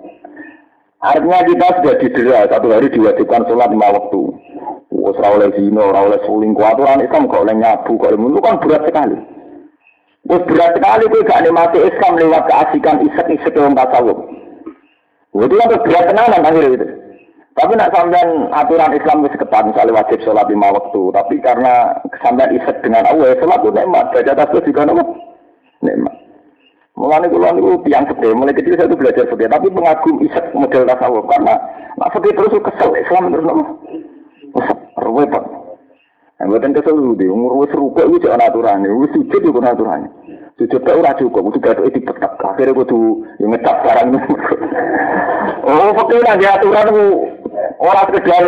Artinya kita sudah didera satu hari diwajibkan sholat lima waktu. Wes oleh zina, ora oleh selingkuh, aturan Islam kok oleh nyabu, kok itu kan berat sekali. Wes berat sekali kowe gak nikmati Islam lewat keasikan isek-isek yang tasawuf. Itu kan berat tenanan akhirnya itu. Tapi nak sampean aturan Islam itu ketat, misalnya wajib sholat lima waktu. Tapi karena sampean isek dengan Allah, sholat itu nikmat. Baca tasbih juga nikmat. Nikmat. Mulane kula niku tiang gede, mulai kecil saya tuh belajar fikih, tapi pengagum isek model tasawuf karena nak fikih terus kesel Islam terus nopo. Repot. Yang buatan kesel di umur wis rukuk itu jangan aturan, wis sujud itu aturan. Sujud tak ora cukup, kudu gatuk itu petak. Akhirnya kudu yang ngecap barang. oh, fakir lagi aturan itu orang sekedar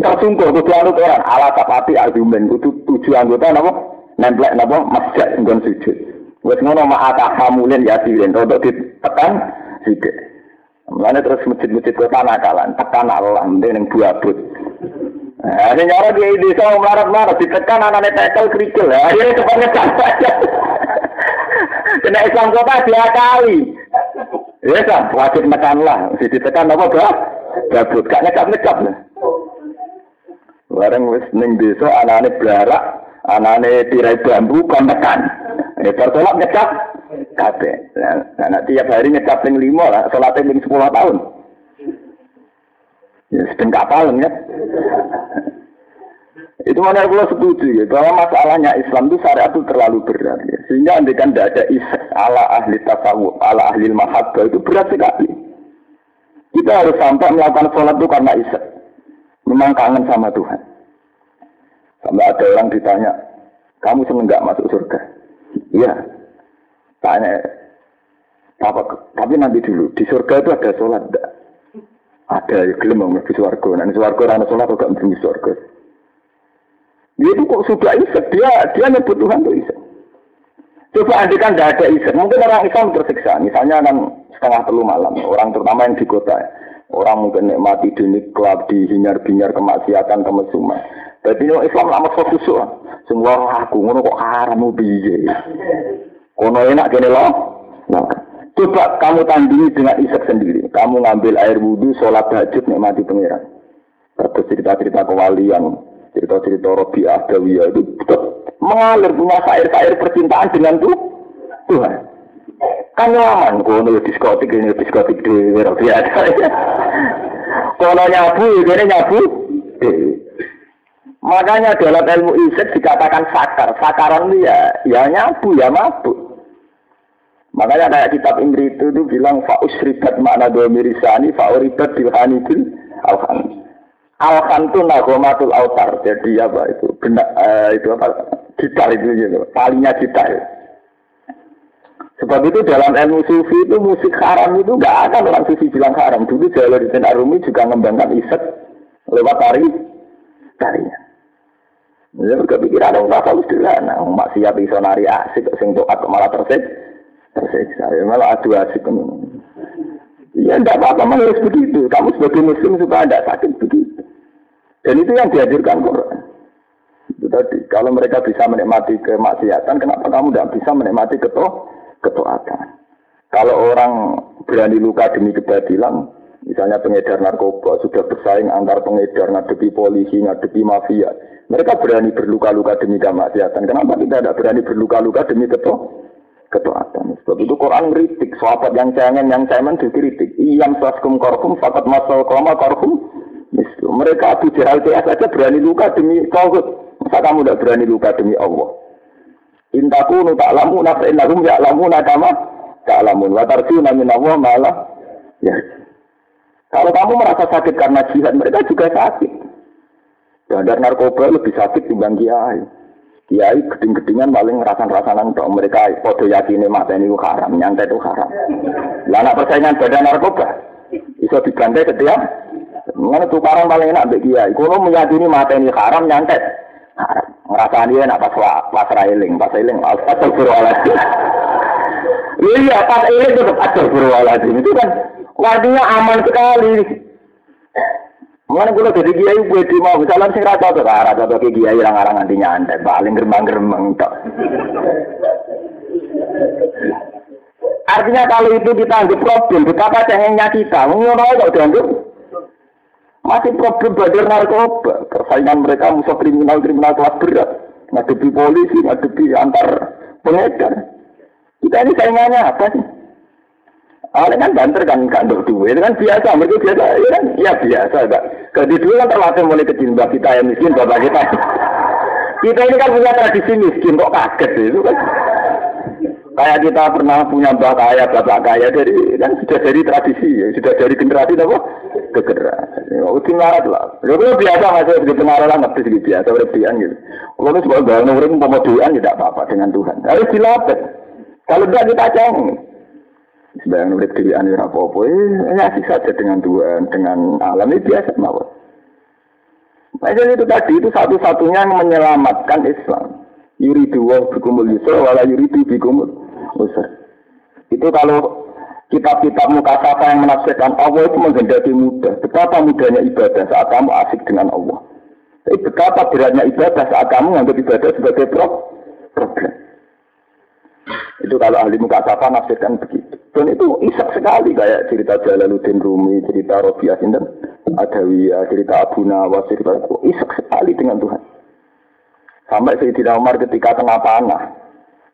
tersungkur, kudu anut orang. Alat tapati argumen, kudu tujuh anggota napa? Nemplek napa? Masjid nggon sujud. Wes ngono mak hamulin ya sirin, untuk ditekan sithik. Mulane terus masjid-masjid kota nakalan, tekan Allah ning buabut. Nah, ini nyara di desa melarat-melarat, ditekan anak-anak tekel kerikil. Akhirnya cepat ngecat saja. Kena Islam kota dia kali. Ya kan, wajib mekan lah. Ditekan apa bah? Gabut, gak ngecap-ngecap lah. Bareng wis ning desa belarak, anak-anak tirai bambu kon tekan. Ya sholat ngecap kabeh. Nah, nah, tiap hari ngecap ping lima lah, sholat ping sepuluh tahun. Ya sedang kapal ya. Itu mana kalau setuju ya, bahwa masalahnya Islam itu syariat itu terlalu berat ya. Sehingga kan tidak ada isek ala ahli tasawuf, ala ahli mahabbah itu berat sekali. Kita harus sampai melakukan sholat itu karena isek. Memang kangen sama Tuhan. Sampai ada orang ditanya, kamu seneng nggak masuk surga? Iya. Tanya, apa, tapi nanti dulu, di surga itu ada sholat enggak? Ada, ya gelem mau di surga. Di surga ada sholat kok gak surga. Dia itu kok sudah isek, dia, dia nyebut Tuhan itu isek. Coba andikan tidak ada isek, mungkin orang Islam tersiksa. Misalnya kan setengah telu malam, orang terutama yang di kota. Orang mungkin nikmati di klub, di hinyar-binyar kemaksiatan, kemesuman. Jadi Islam lama fokus semua aku ngono kok haram piye. Kono enak kene lo. Nah, coba kamu tandingi dengan isek sendiri. Kamu ngambil air wudhu, sholat tahajud, nikmati pangeran. Terus cerita-cerita kewalian, cerita-cerita Robi Adawiyah itu mengalir punya sair-sair percintaan dengan tuh Tuhan. Kan nyaman, kono diskotik, ini diskotik di Adawiyah. Kono nyabu, ini nyabu. Makanya dalam ilmu isek dikatakan sakar. Sakaran itu ya, ya nyabu, ya mabuk. Makanya kayak kitab Imri itu, itu bilang fa'usribat makna domirisani fa'uribat bilhanidil alhan. Alhan itu nagomatul autar. Jadi apa itu? Benak, eh, itu apa? Gitar itu gitu. Talinya gitar. Sebab itu dalam ilmu sufi itu musik haram itu nggak ada orang sufi bilang haram. Dulu Jalaluddin Arumi juga mengembangkan isek lewat tari tarinya. Ya kepikiran orang rasa sederhana, maksiat iso nari asik sing toat malah tersik tersiksa. Ya malah adu asik Ya tidak apa-apa, memang harus begitu. Kamu sebagai muslim supaya tidak sakit begitu. Dan itu yang dihadirkan Quran. Itu tadi, kalau mereka bisa menikmati kemaksiatan, kenapa kamu tidak bisa menikmati keto ketaatan? Kalau orang berani luka demi kebatilan, misalnya pengedar narkoba sudah bersaing antar pengedar ngadepi polisi, ngadepi mafia, mereka berani berluka-luka demi kemaksiatan. Kenapa kita tidak berani berluka-luka demi keto ketaatan? Sebab itu Quran kritik. Sahabat yang jangan, yang cemen dikritik. Iyam saskum korhum, fakat masal koma korhum. Mislu. Mereka Abu Jahal PS saja berani luka demi tauhid. Masa kamu tidak berani luka demi Allah? Intakunu ta'lamu nafsa innahum ya'lamu nakama ta'lamun. Wa tarjuna min Allah malah. Ya. Kalau kamu merasa sakit karena jihad, mereka juga sakit. Bandar narkoba lebih sakit dibanding kiai. Kiai geding-gedingan paling ngerasan-rasanan untuk mereka podo yakini mata ini haram, nyantai itu haram. Lah anak persaingan bandar narkoba bisa dibantai ketika Mengenai tukaran paling enak bagi kiai. Kalau meyakini mata ini haram, nyantai haram. Ngerasa dia nak pas pas railing, pas railing, asal berwaladzim. Iya, pas railing tetap asal berwaladzim itu kan artinya aman sekali. Mengenai kulo jadi kiai gue di mau misalnya sing rata tuh rata tuh kayak kiai yang arang nanti nyantai paling geremang tok. Artinya kalau itu kita anggap problem, betapa cengengnya kita, ngono kok dianggap masih problem badar narkoba, persaingan mereka musuh kriminal kriminal kelas berat, ngadepi polisi, ngadepi antar pengedar. Kita ini saingannya apa sih? Awalnya kan banter kan kan duit kan biasa, mereka biasa, ya kan, ya biasa, enggak. Kalau dulu kan terlatih mulai kecil, mbak kita yang miskin, bapak kita. Kita ini kan punya tradisi miskin, kok kaget itu kan. Kayak kita pernah punya mbak kaya, bapak kaya dari kan sudah dari tradisi, ya. sudah dari generasi apa? Ke generasi. Oh, itu ngarat lah. Ya kalau biasa masih begitu ngarat lah, ngerti sedikit biasa, berlebihan gitu. Kalau itu sebagai bangun urip pemoduan tidak apa-apa dengan Tuhan. Harus dilatih. Kalau tidak kita cengeng. Sebagian urip dilihat ini apa-apa, eh, asik saja dengan Tuhan, dengan alam ini biasa mawar. Nah, itu tadi itu satu-satunya yang menyelamatkan Islam. Yuridu wa bikumul yusra wala yuridu bikumul usra. Itu kalau kitab-kitab mukasafah yang menafsirkan Allah itu menghendaki mudah. Betapa mudahnya ibadah saat kamu asik dengan Allah. Tapi betapa beratnya ibadah saat kamu menganggap ibadah sebagai problem. Itu kalau ahli muka sapa nafsirkan begitu. Dan itu isak sekali kayak cerita Jalaluddin Rumi, cerita Robiah Sinten, Adawiyah, cerita Abu Nawas, cerita itu isak sekali dengan Tuhan. Sampai Sayyidina Umar ketika tengah panah,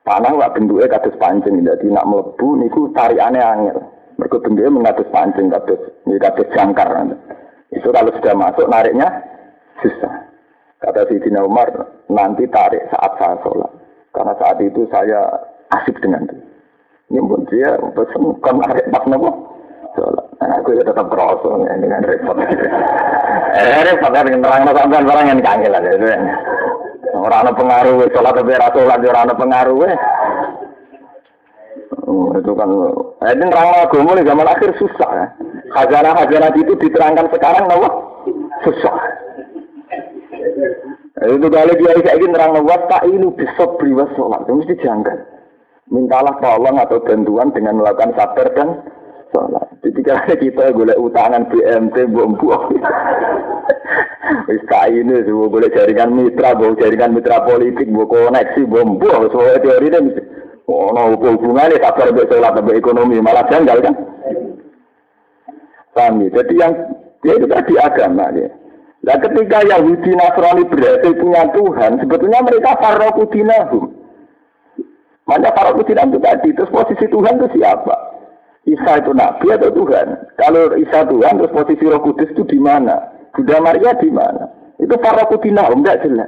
panah wak bentuknya kados pancing, jadi nak melebu niku tarikannya angel. Mereka bentuknya mengatus pancing, kados, ini kados jangkar. Itu kalau sudah masuk nariknya susah. Kata Sayyidina Umar, nanti tarik saat saya sholat. Karena saat itu saya asik dengan itu. Ini pun dia pesen kon arek pas nopo. Nah, aku ya tetap kerasa ya, dengan repot. eh, repot kan terang sampean barang yang kangelan itu. Orang ada pengaruh, sholat tapi rasa sholat, orang ada pengaruh. Oh, itu kan, eh, ini nerang agama nih zaman akhir susah ya. Hajana-hajana itu diterangkan sekarang, nopo susah. Itu kali dia kayak gini nerang nopo tak ini bisa beriwas sholat, itu mesti janggal mintalah tolong atau bantuan dengan melakukan sabar dan sholat. Kalau kita boleh utangan BMT, buang-buang. Wis ini, boleh jaringan mitra, bawa jaringan mitra politik, bawa koneksi, buang-buang. Semua teori ini, oh, no, hubungannya sabar untuk sholat, untuk ekonomi, malah janggal kan? Paham ya? Jadi yang, ya itu tadi agama ya. Nah ketika Yahudi Nasrani berhasil punya Tuhan, sebetulnya mereka farokudinahum. Mana para kucinan itu tadi, terus posisi Tuhan itu siapa? Isa itu Nabi atau Tuhan? Kalau Isa Tuhan, terus posisi Roh Kudus itu di mana? Bunda Maria di mana? Itu para kutina, enggak jelas.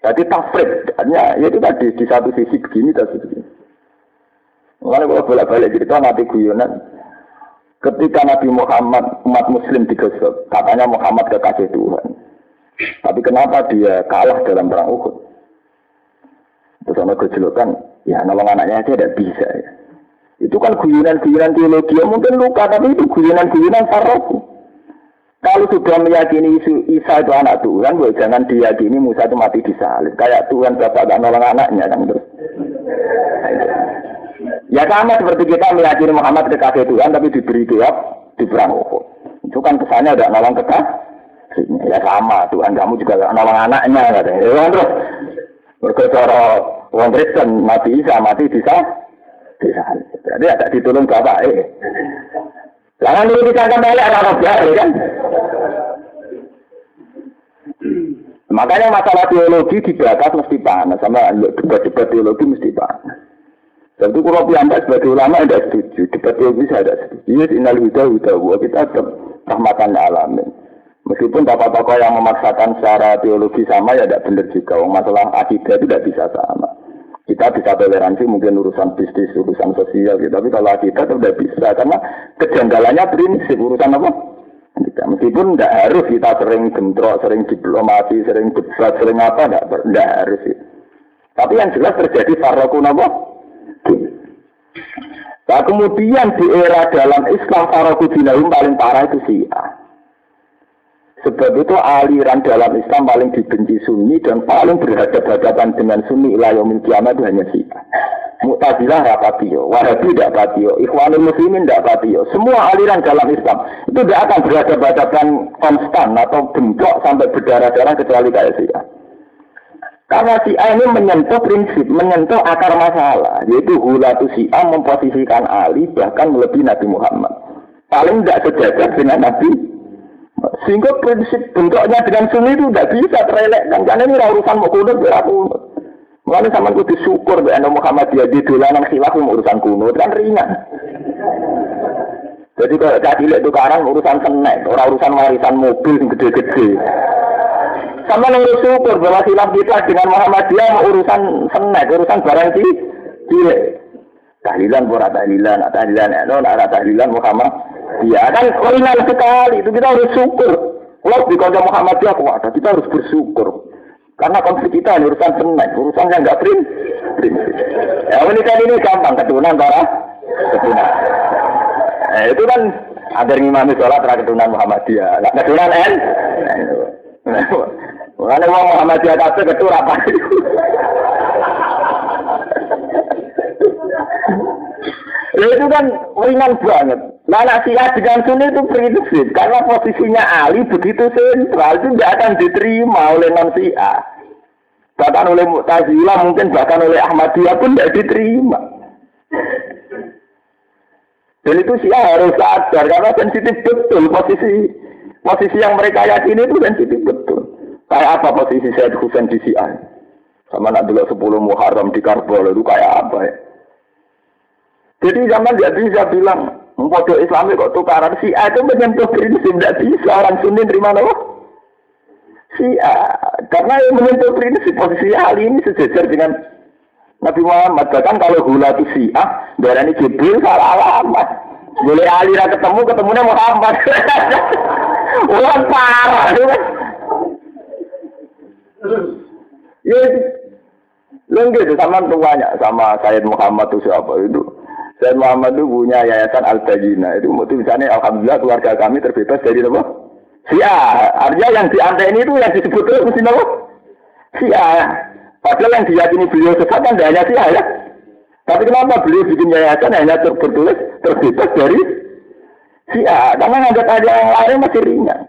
Jadi tafrid, ya itu tadi di satu sisi begini, satu begini. Mulai kalau bolak-balik cerita nanti guyonan, ketika Nabi Muhammad umat Muslim digosok, katanya Muhammad kekasih Tuhan. Tapi kenapa dia kalah dalam perang Uhud? Terus sama kejelekan, ya nolong anaknya aja tidak bisa ya. Itu kan guyonan-guyonan teologi, ya mungkin luka, tapi itu guyonan-guyonan faroku. Kalau sudah meyakini isu Isa itu anak Tuhan, gue jangan diyakini Musa itu mati di salib. Kayak Tuhan bapak gak nolong anaknya kan terus. Ya sama seperti kita meyakini Muhammad kekasih Tuhan, tapi diberi jawab di perang Uhud. Itu kan kesannya udah nolong kekasih. Ya sama, Tuhan kamu juga gak nolong anaknya. Ya, kan, terus cara Wong Kristen mati Isa mati bisa bisa. Jadi ada ditolong bapak eh. Jangan dulu disangka balik anak jahil kan. Makanya masalah teologi dibahas mesti panas sama debat-debat teologi mesti panas. Dan itu kalau anda sebagai ulama tidak setuju, debat teologi saya tidak setuju. Ini inal huda huda kita tetap rahmatan alamin. Meskipun tokoh-tokoh yang memaksakan secara teologi sama ya tidak benar juga. Masalah akidah itu tidak bisa sama. Kita bisa toleransi mungkin urusan bisnis, urusan sosial gitu. Tapi kalau kita tidak bisa karena kejanggalannya prinsip urusan apa? Kita meskipun tidak harus kita sering bentrok, sering diplomasi, sering debat, sering apa, tidak, tidak harus. Ya. Tapi yang jelas terjadi farokun apa? Nah kemudian di era dalam Islam farokun paling parah itu syiah. Sebab itu aliran dalam Islam paling dibenci Sunni dan paling berhadapan-hadapan dengan Sunni ilayomil kiamat itu hanya Syiah. Mu'tazilah rapatio, Wahabi tidak patio, Ikhwanul Muslimin tidak patio. Semua aliran dalam Islam itu tidak akan berhadapan konstan atau bentrok sampai berdarah-darah kecuali kayak Syiah. Karena si A ini menyentuh prinsip, menyentuh akar masalah, yaitu hulatu si A memposisikan Ali bahkan melebihi Nabi Muhammad. Paling tidak sejajar dengan Nabi. Sehingga prinsip bentuknya dengan sunni itu tidak bisa terelekkan. Karena ini urusan mau kunut, kunut. Mulane sama kudu syukur mbek ana Muhammadiyah di dolanan khilaf urusan kuno kan ringan. Jadi kalau tadi lihat tukaran urusan senek, orang urusan warisan mobil yang gede-gede. Sama nih syukur bahwa khilaf kita dengan Muhammadiyah urusan senek, urusan barang cilik. Tahlilan pura tahlilan, tahlilan, no, ada tahlilan Muhammad. Iya kan ringan sekali itu kita harus syukur. Kalau di kota Muhammadiyah kuat, kita harus bersyukur. Karena konflik kita ini urusan senek, urusan yang nggak prim, prinsip. Ya kan ini gampang, keturunan para keturunan. Nah, itu kan agar ngimami sholat terakhir keturunan Muhammadiyah. Nah, keturunan N. Mengenai uang Muhammadiyah kata ketur apa Ya itu kan ringan banget. Nah, nasihat dengan sunni itu prinsip. Karena posisinya Ali begitu sentral, itu tidak akan diterima oleh non Syiah. Bahkan oleh Mu'tazilah, mungkin bahkan oleh Ahmadiyah pun tidak diterima. Dan itu Syiah harus sadar, karena sensitif betul posisi posisi yang mereka yakini itu sensitif betul. Kayak apa posisi Said Husain di Syiah? Sama nak dulu 10 Muharram di Karbala itu kayak apa ya? Jadi zaman dia bisa bilang, Mpodo Islam kok tukaran si A itu menyentuh prinsip tidak bisa orang Sunni terima apa? Si A karena yang menyentuh prinsip posisi Ali ini sejajar dengan Nabi Muhammad. Bahkan kalau hula itu si A darah ini Jibril salah alamat. Boleh Ali ketemu ketemunya Muhammad. Orang parah ya Lu gitu sama tuanya sama Sayyid Muhammad itu siapa itu saya Muhammad itu punya yayasan al tajina itu misalnya alhamdulillah keluarga kami terbebas dari apa? Sia. Artinya yang diantai itu yang disebut itu mesti apa? Sia. Padahal yang diyakini beliau sesat kan hanya Sia ya. Tapi kenapa beliau bikin yayasan hanya tertulis terbebas dari Sia? Karena nganggap ada yang lain masih ringan.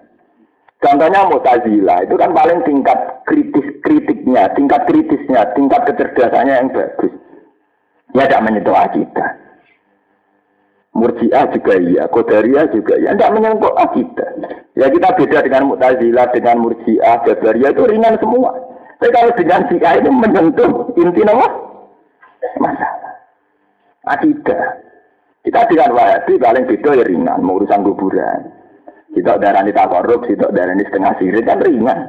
Contohnya Mu'tazilah itu kan paling tingkat kritis kritiknya, tingkat kritisnya, tingkat kecerdasannya yang bagus. Ya tidak menyentuh akidah. Murji'ah juga iya, Qadariyah juga iya. Tidak menyentuh akidah. Ya kita beda dengan Mu'tazilah, dengan Murji'ah, Qadariyah itu ringan semua. Tapi kalau dengan Syiah itu menyentuh inti nama masalah. Akidah. Kita dengan Wahabi paling beda ya ringan, urusan kuburan. Kita darah ini tak korup, kita darah ini setengah sirik kan ringan.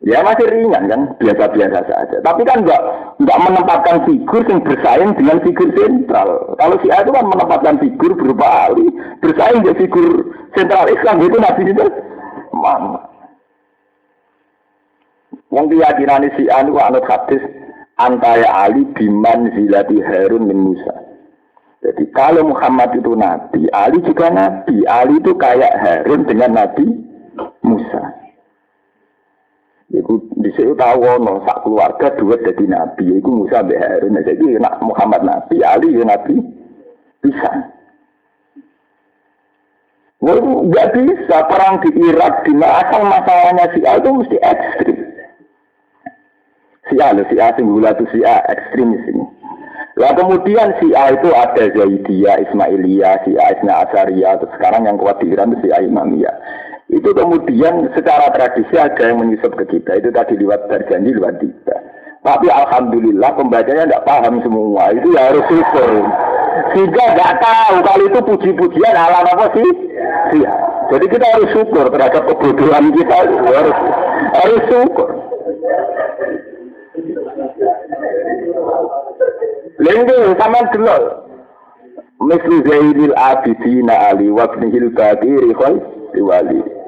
Ya masih ringan kan, biasa-biasa saja. Tapi kan enggak enggak menempatkan figur yang bersaing dengan figur sentral. Kalau si A itu kan menempatkan figur berupa Ali, bersaing dengan figur sentral Islam itu Nabi itu mana? Yang keyakinan si A itu anut hadis antara Ali biman zilati Harun min Musa. Jadi kalau Muhammad itu Nabi, Ali juga Nabi. Ali itu kayak Harun dengan Nabi Musa. Iku di sini tahu no sak keluarga dua jadi nabi. Iku Musa bin Harun. Nah, jadi nak Muhammad nabi, Ali ya nabi bisa. Wah, nggak bisa perang di Irak di asal masalahnya si A itu mesti ekstrim. Si A, si A singgula itu si A ekstrim sini. Lah kemudian si A itu ada Zaidiyah, Ismailiyah, si A Isna Asariyah, terus sekarang yang kuat di Iran itu si A Imamiyah. Itu kemudian secara tradisi ada yang menyusup ke kita. Itu tadi lewat berjanji, lewat kita. Tapi alhamdulillah pembacanya tidak paham semua. Itu ya harus syukur. Sehingga nggak tahu kalau itu puji-pujian alam apa sih? Iya. Jadi kita harus syukur terhadap kebodohan kita. Harus, harus syukur. Lengge sama dulu. Misli Zainil Abidina Ali Wabnihil Badiri Khoi Wali.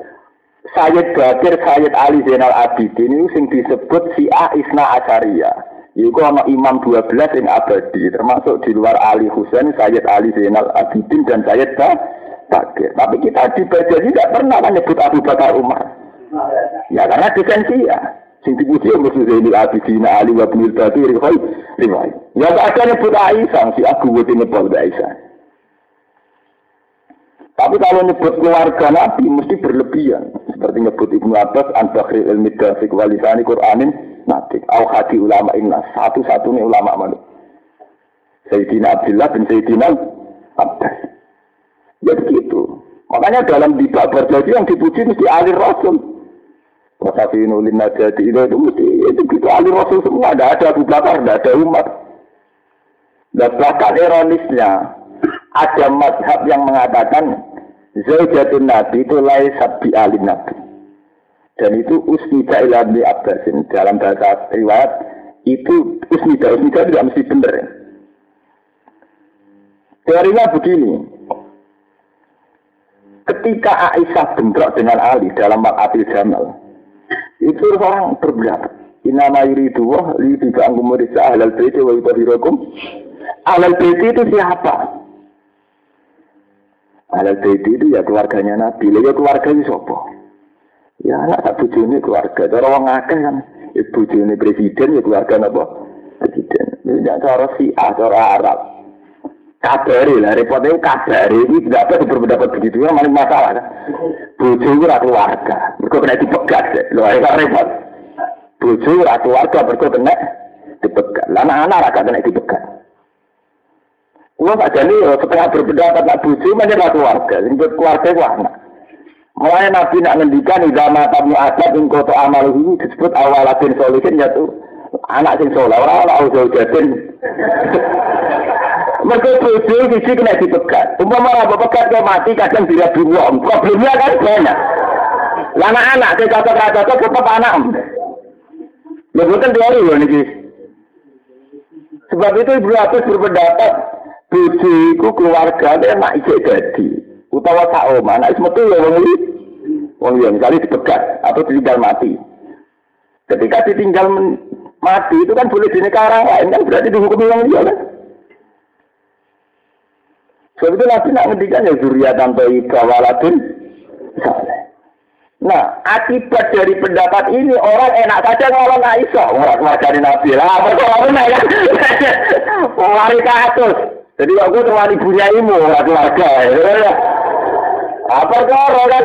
Sayyid Bakir, Sayyid Ali Zainal Abidin ini sing disebut si A Isna Asaria. Iku ana imam 12 yang abadi, termasuk di luar Ali Husain, Sayyid Ali Zainal Abidin dan Sayyid Bakir. Tapi kita di Bajaj tidak pernah menyebut Abu Bakar Umar. Ya karena desensi ya. Sing dipuji Musuh Zainal Abidin Ali wa Bakir, riwayat. Ya gak ada nyebut Aisyah, si aku buat nyebut Aisyah. Tapi kalau nyebut keluarga Nabi mesti berlebihan. Seperti nyebut Ibnu Abbas, An-Bakhri ilmi dafik walisani Qur'anin, Nabi. Au hadi ulama inna. Satu-satunya ulama mana? Sayyidina Abdullah bin Sayyidina Abbas. Ya begitu. Makanya dalam bid'ah berjanji yang dipuji mesti alir Rasul. Wasafinu lin najati itu, itu mesti itu gitu alir Rasul semua. Tidak ada Abu Bakar, tidak ada umat. Dan bahkan ironisnya, ada mazhab yang mengatakan Zaujatun Nabi itu laisat bi alim Nabi. Dan itu usnida ila Abdi Abbasin. Dalam bahasa riwayat, itu usnida. Usnida tidak mesti benar. Ya. Teorinya begini. Ketika Aisyah bentrok dengan Ali dalam Makatil Jamal, itu orang berberat. Inama yuridu wah li tiga angkumurisa ahlal baiti wa yutahirakum Ahlul Bait itu siapa? Ahlul Bait itu ya keluarganya Nabi. Lah ya keluarga itu siapa? Ya anak tak bujuni keluarga. Cara orang akeh kan ya bujuni presiden ya keluarga apa? Presiden. Ini tidak cara A, cara Arab. Kabari lah, repotnya kabari ini tidak apa berpendapat begitu, ya maling masalah kan. Bojo itu keluarga, mereka kena dipegat, loh ini kan repot. Bojo itu keluarga, mereka kena dipegat. Anak-anak rakyat kena dipegat. Kulo tak jadi ya, setengah berpendapat nak bucu menjadi keluarga, sing keluarga itu anak. Mulai Nabi nak ngendikan ida mata mu adat ing koto amal ini disebut awalatin solihin yaitu anak sing soleh orang orang jauh jatin. Mereka bucu sisi kena dipegat. Umpama orang pegat ke mati kadang tidak dibuang. Problemnya kan banyak. Anak-anak, saya cocok-cocok tetap anak. Lebutan teori loh nih. Sebab itu Ibu Abis berpendapat bojo iku keluargane mak isih dadi. Utawa sak omah nek metu ya wong iki. Yang misalnya dipegat atau ditinggal mati. Ketika ditinggal mati itu kan boleh dinikahi orang lain kan berarti dihukumi yang dia kan? Sebab itu Nabi nak ngendikan ya zuriat tanpa waladun Nah, akibat dari pendapat ini orang enak saja ngolong Aisyah, orang keluarga Nabi. Lah, apa kok ya? Lari ke atas. Jadi aku teman ibunya ibu, keluarga. Apa karo kan?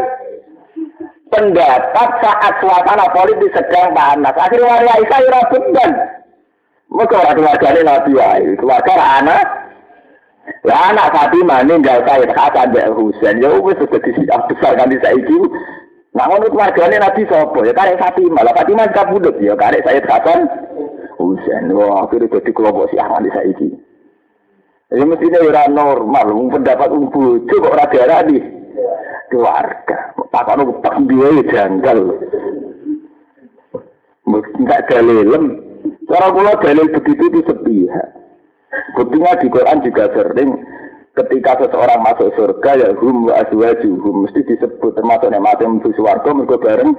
Pendapat saat suasana politik sedang panas. Akhirnya wali Aisyah ora beban. Mereka orang ini Nabi Wahyu. Keluarga anak. Ya anak Fatimah ninggal saya Hasan dan Husain. Ya wis sudah disiap besar kan di saiki. Ngono keluargane Nabi sapa? Ya karek Fatimah. Lah Fatimah kabudut ya karek Sayyid Hasan Husain. Wah, akhirnya dadi kelompok siaran di saiki. Ya mestinya ora normal, pendapat um bojo kok ora diarani keluarga. Takon tak duwe janggal. Enggak dalilem. Cara kula dalil begitu itu sepihak. Buktinya di Quran juga sering ketika seseorang masuk surga ya hum wa azwajuhum mesti disebut termasuk nek mati menuju swarga mergo bareng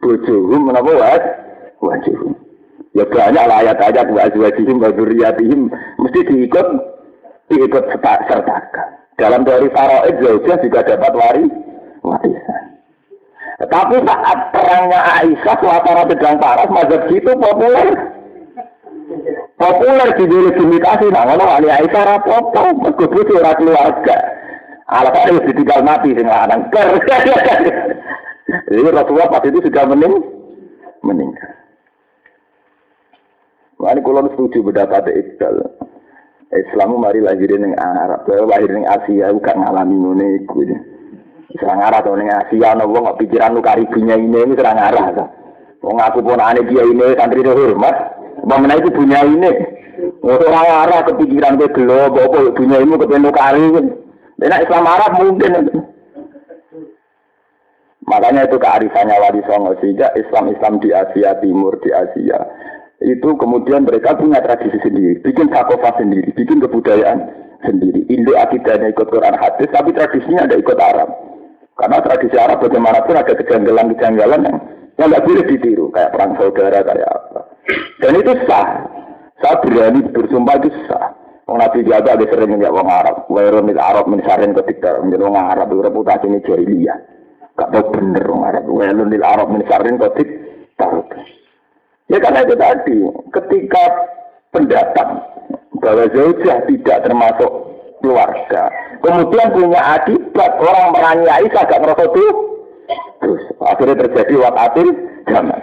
bojohum menapa wa wajuhum. Ya banyak lah ayat-ayat wa azwajuhum wa mesti diikut diikut sertakan. Dalam teori faraid Zaujah juga dapat wari warisan. Tapi saat perangnya Aisyah suasana sedang panas, mazhab itu populer. Populer di delegitimasi, nah ngono wali Aisyah rapopo, mergo itu ora keluarga. Alasan itu ditinggal mati sing lanang. Jadi Rasulullah pas itu sudah mening meninggal. Ini kalau setuju berdapat Iqbal. Islam mari lahir ning Arab, lahir ning Asia gak ngalami ngene iku. Serang arah to ning Asia ana wong kok pikiran lu karibunya ini ini serang arah ta. Wong aku pun ane dia ini santri hormat, Bagaimana itu punya ini? Orang arah kepikiran ke gelo, apa punya ini kepengen kari. Dan Islam Arab mungkin. Makanya itu kearifannya Wali Songo sehingga Islam-Islam di Asia Timur, di Asia itu kemudian mereka punya tradisi sendiri, bikin sakofa sendiri, bikin kebudayaan sendiri. Indo akidahnya ikut Quran hadis, tapi tradisinya ada ikut Arab. Karena tradisi Arab bagaimanapun ada kejanggalan-kejanggalan yang yang nggak boleh ditiru, kayak perang saudara, kayak apa. Dan itu sah. Saya berani bersumpah itu sah. Wong Nabi jaga ada sering ya wong Arab. Wairun itu Arab mensarin ketika menjadi wong Arab itu reputasi ini jahiliyah. Gak tahu bener wong Arab. Wairun itu Arab mensarin ketika Ya karena itu tadi, ketika pendatang, bahwa zaujah tidak termasuk keluarga. Kemudian punya akibat orang meranyai agak ngerasa tuh. Terus akhirnya terjadi wakatil zaman.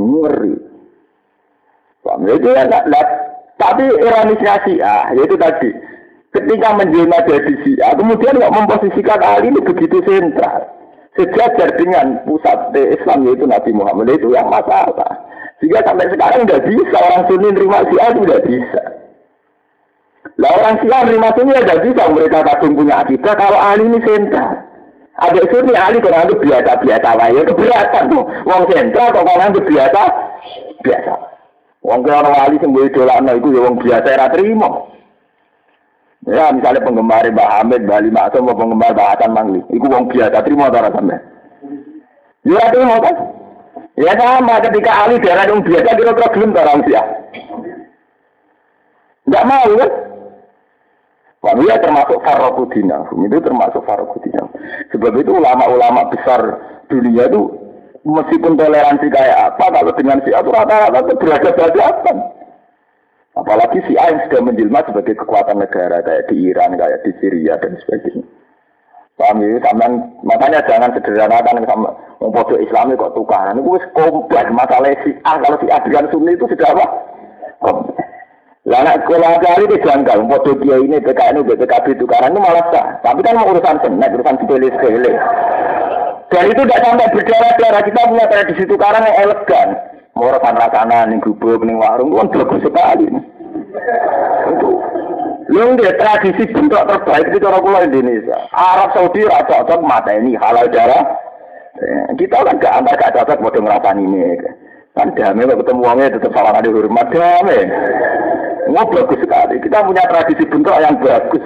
Ngeri. Paham? Itu ya, nah, tapi ironisnya ah, yaitu tadi. Ketika menjelma jadi Syiah, kemudian nggak memposisikan Ali ini begitu sentral. Sejajar dengan pusat Islam yaitu Nabi Muhammad itu yang masalah. Sehingga sampai sekarang nggak bisa orang Sunni terima Syiah itu bisa. Lah orang Syiah terima Sunni nggak bisa mereka kadung punya akidah kalau Ali ini sentral. Ada Sunni Ali kalau itu biasa-biasa lah ya keberatan tuh. Wong sentral kok kalau itu biasa biasa. Wong orang Ali sing mbok idolakno iku ya wong biasa era terima. Ya misalnya penggemar Mbak Hamid, Mbak Lima mau penggemar Mbak Hasan Mangli. Iku wong biasa terima ta sampe. Ya terima kan? Ya sama ketika Ali daerah yang biasa kira-kira gelem ta orang. Enggak mau kan? Wah, ya termasuk Farokudina, itu termasuk Farokudina. Sebab itu ulama-ulama besar dunia itu meskipun toleransi kayak apa, kalau dengan si itu rata-rata itu beragam-beragam. Apalagi si A yang sudah menjelma sebagai kekuatan negara kayak di Iran, kayak di Syria dan sebagainya. Paham ya? Sampai, makanya jangan sederhanakan sama mempodo Islam kok tukaran. Itu kompleks masalah si A. Kalau si A dengan Sunni itu sudah apa? Lah sekolah kali itu janggal, mempodo dia ini PKN ini PKB tukaran itu malah sah. Tapi kan urusan senek, urusan sepele-sepele. Dan itu tidak sampai berdarah-darah. Kita punya tradisi tukaran yang elegan. Mau rekan rakanan nih gubuk nih warung kan bagus sekali. Itu Lu dia tradisi bentuk terbaik itu cara pulau Indonesia. Arab Saudi rasa cocok mata ini halal darah. Eh, kita kan gak antar gak cocok bodoh ngerasain ini. Kan damai kalau ketemu uangnya tetap salah ada hormat damai. Wah bagus sekali. Kita punya tradisi bentuk yang bagus.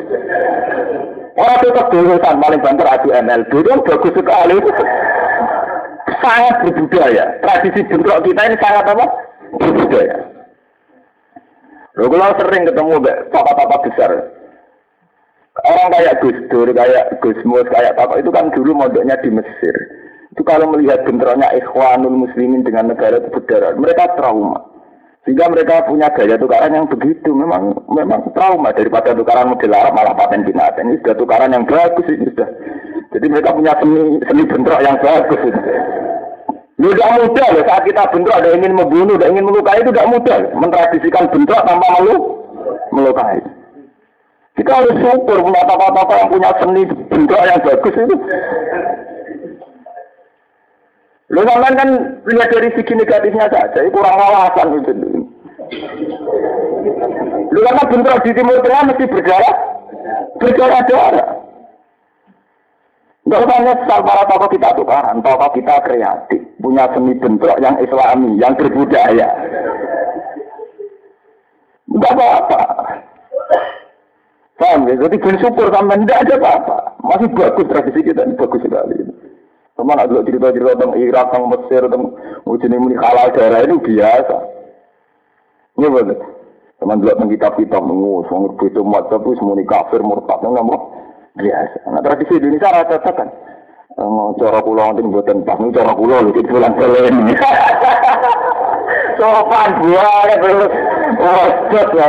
Orang tetap kan paling banter adu MLB itu bagus sekali sangat berbudaya. Tradisi bentrok kita ini sangat apa? Berbudaya. Loh, kalau sering ketemu papa-papa besar, orang kayak Gus Dur, kayak Gus Mus, kayak papa itu kan dulu modoknya di Mesir. Itu kalau melihat bentroknya ikhwanul muslimin dengan negara itu berdarah, mereka trauma. Sehingga mereka punya gaya tukaran yang begitu, memang memang trauma daripada tukaran model Arab malah paten binatang. Ini sudah tukaran yang bagus ini sudah. Jadi mereka punya seni seni bentrok yang bagus. Ini. Lu tidak mudah loh saat kita bentrok ada ingin membunuh, ada ingin melukai itu tidak mudah. Mentradisikan bentrok tanpa melu melukai. Kita harus syukur punya apa-apa yang punya seni bentrok yang bagus itu. Lu kan kan lihat dari segi negatifnya saja, kurang wawasan itu. Lu karena bentrok di Timur Tengah mesti berdarah, berdarah-darah. Enggak usah nyesal para tokoh kita tukaran, tokoh kita kreatif, punya seni bentrok yang islami, yang berbudaya. Enggak apa-apa. Paham ya? Jadi bersyukur sama tidak ada apa-apa. Masih bagus tradisi kita, ini bagus sekali. Teman ada cerita-cerita tentang Irak, tentang Mesir, tentang ujian ini halal daerah itu biasa. Ini betul. Teman dulu tentang kitab-kitab mengus, mengerti itu tapi semua kafir, murtad, nggak biasa. Nah tradisi Indonesia rata kan. Oh, cara kula wonten mboten pas cara kula lho bulan balen. Sopan buah terus. Oh, ya.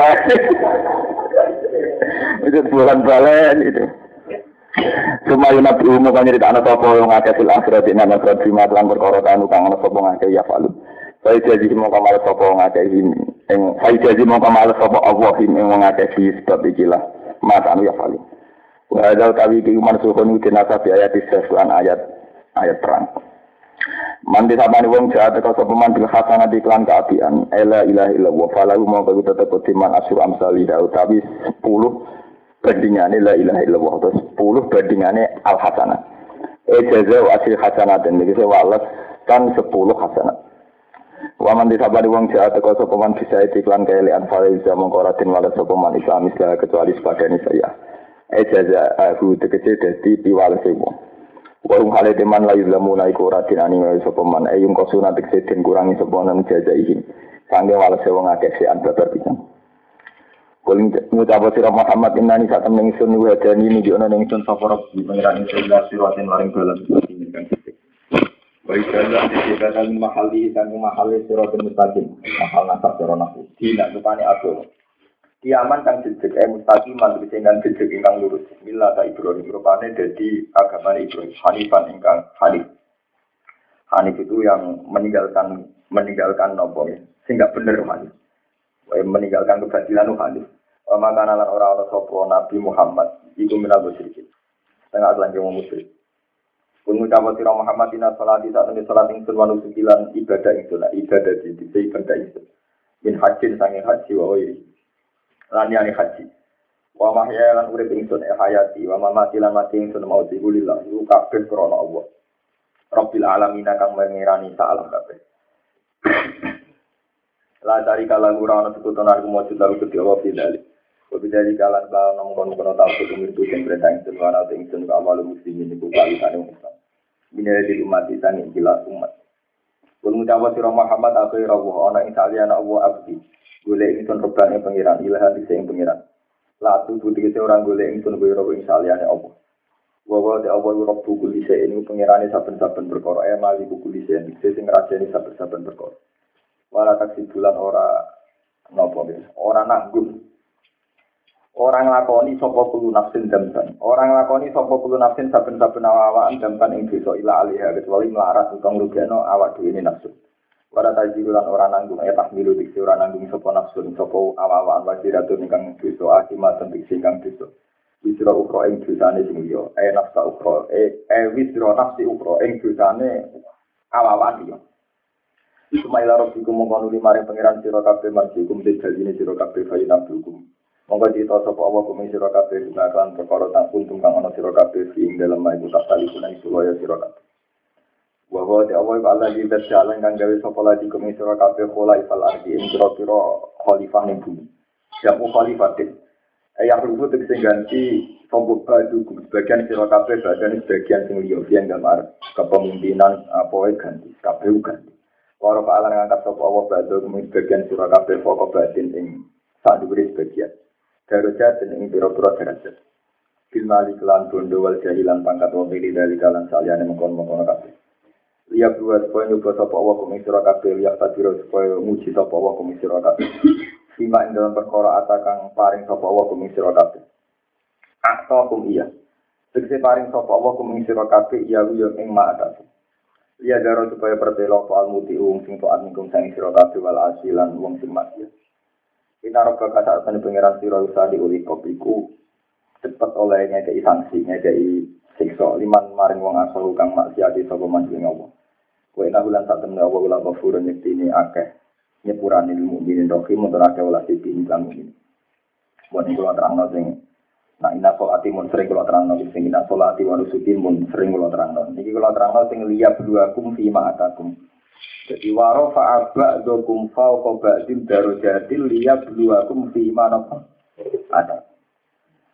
Itu bulan balen itu. Cuma yang nabi umum kan cerita anak sopo yang ngake fil akhirat ini anak surat lima telan perkara tanu kang anak sopo ngake ya falu. Saya jadi mau kamal sopo ngake ini. Saya jadi mau kamal sopo Allah ini yang ngake sebab ikilah. Mata anu ya falu. Wa hadza tawi ki mansukhun bi nasabi ayat lan ayat ayat perang. Man disabani wong jahat teko sapa man bil hasanah iklan kaapian. Ela ilaha illallah falahu mau bagi tetep timan asyur amsali utawi 10 bandingane la ilaha illallah atau 10 bandingane al hasanah. E jaza wa asil hasanah dan iki walas kan 10 hasanah. Wa man disabani wong jahat teko sapa bisa iklan kaelean faiza mongko ratin walas sapa man Islam kecuali sebagian saya ejaza aku tegese dadi piwalese wong warung hale teman layu lamu naiku ratin ani wae sapa man ayung kosuna tegese den kurangi sapa nang jaza iki sange walese wong akeh sean babar pisan Kuling ngucap sira Muhammad innani sak temen ingsun wa jani ini di ana ning ingsun sapa di pangeran ingsun la siratin maring dalan Wa ijalah disebatan mahali dan mahali siratul mustaqim. Mahal nasab sira nafu. Dina rupane agama. Kiaman kan jejeg eh mustaqim man tegese kan jejeg ingkang lurus. Mila ta Ibrahim rupane dadi agama Ibrahim. Hanifan ingkang hanif. Hanif itu yang meninggalkan meninggalkan nopo ya. Sehingga bener hanif. Meninggalkan kebatilan hanif. Maka lan orang-orang sopo Nabi Muhammad iku minal musyrikin. Setengah telanjang musyrik. Pun ngucap sira Muhammad ina salat saat ini salat ing sunwan sekilan ibadah itu lah ibadah di ibadah itu. Min hajin sange haji wa. Lan yani haji. Wa mahya lan urip ingsun e hayati wa mamati lan mati ingsun mau digulillah iku kabeh krana Allah. Rabbil alamin kang mengirani salah kabeh. La cari kala gurana sekutonan kumujud lalu kedhi Allah fidalik. Wabidari kalan kalan namun kono kono tahu ketumir itu yang perintah itu karena itu ingsun ke awal muslimin itu kali kali Islam. Ini dari umat kita nih gila umat. Pun mengucapkan sirah Muhammad aku rawuh ana ing saliyana Allah abdi. Golek ingsun rebane pangeran ilah hati sing pangeran. Latu budi kese orang golek ingsun kowe rawuh ing saliyane Allah. Wa wa de Allah rabbu kulli shay'in pangerane saben-saben perkara e mali kulli shay'in sing ngrajani saben-saben perkara. Wala taksi bulan ora napa ora nanggung Orang lakoni sopo kulu nafsin dampan. Orang lakoni sopo kulu nafsin saben-saben awaan dampan ing dosa ila alihah kecuali melarat utang rugeno awak dhewe nafsu. Pada tajirulan orang nanggung ya tahmilu diksi orang nanggung sopo nafsu sopo awaan wajiratun ingkang dosa akimat diksi ingkang dosa. Wisra ukro ing dosane sing liya. Eh nafsa ukro. Eh, eh wisra nafsi ukro ing dosane awaan liya. Sumaila rabbikum mongko maring pangeran sira kabeh marjikum dijaline sira kabeh fayin. Monggo cita sapa Allah kumi sira kabeh gunakan perkara tak kuntum kang ana sira kabeh ing dalem mai tak tali kunan sulaya sira kabeh. Wa wa ta Allah ba Allah di jalan kang gawe sapa lagi kumi sira kabeh khola ifal ardi ing kira-kira khalifah ning bumi. Jamu khalifatin. Ayah lugu tegese ganti sombuk baju sebagian sira kabeh badan sebagian sing liya yang gambar kepemimpinan apa ganti kabeh ganti. Waro pa Allah ngangkat sapa Allah badhe kumi sebagian sira kabeh pokok batin ing sak dhuwure sebagian. Darajat dan ing pira-pira derajat. Bil mali kelan bondo wal jahilan pangkat wong pilih dari kalan saliyane mengkon-mengkon kabeh. Liya dua supaya nyoba sapa Allah kuming sira kabeh liya tadiro supaya muji sapa kuming sira kabeh. Sima ing dalam perkara atakang paring sapa Allah kuming sira kabeh. Akto kum iya. Tegese paring sapa Allah kuming sira kabeh iya wiyo ing ma'atas. Liya daro supaya pertelo soal muti wong sing taat ningkung sang sira kabeh wal asilan wong sing maksiat. Kita roba kata asani pengiran siro usaha diuli kopiku cepat oleh ngekei sanksi, ngekei siksa liman maring wong asal kang maksiati sapa manjing Allah. Kowe nak bulan sak temne Allah kula ghafurun nyektini akeh nyepurane ilmu mukminin rohim untuk akeh olah sisi ingkang mukmin. Buat kula terangno sing Nah, ina solati mun sering kalau terang nabi sing ina solati wa nusuki mun sering kalau terang nabi. Niki kalau terang nabi sing liya berdua kum fi ma'atakum. Jadi waro fa'aba dokum fa'u ba'dim darojatil liya bluwakum fi mana ada.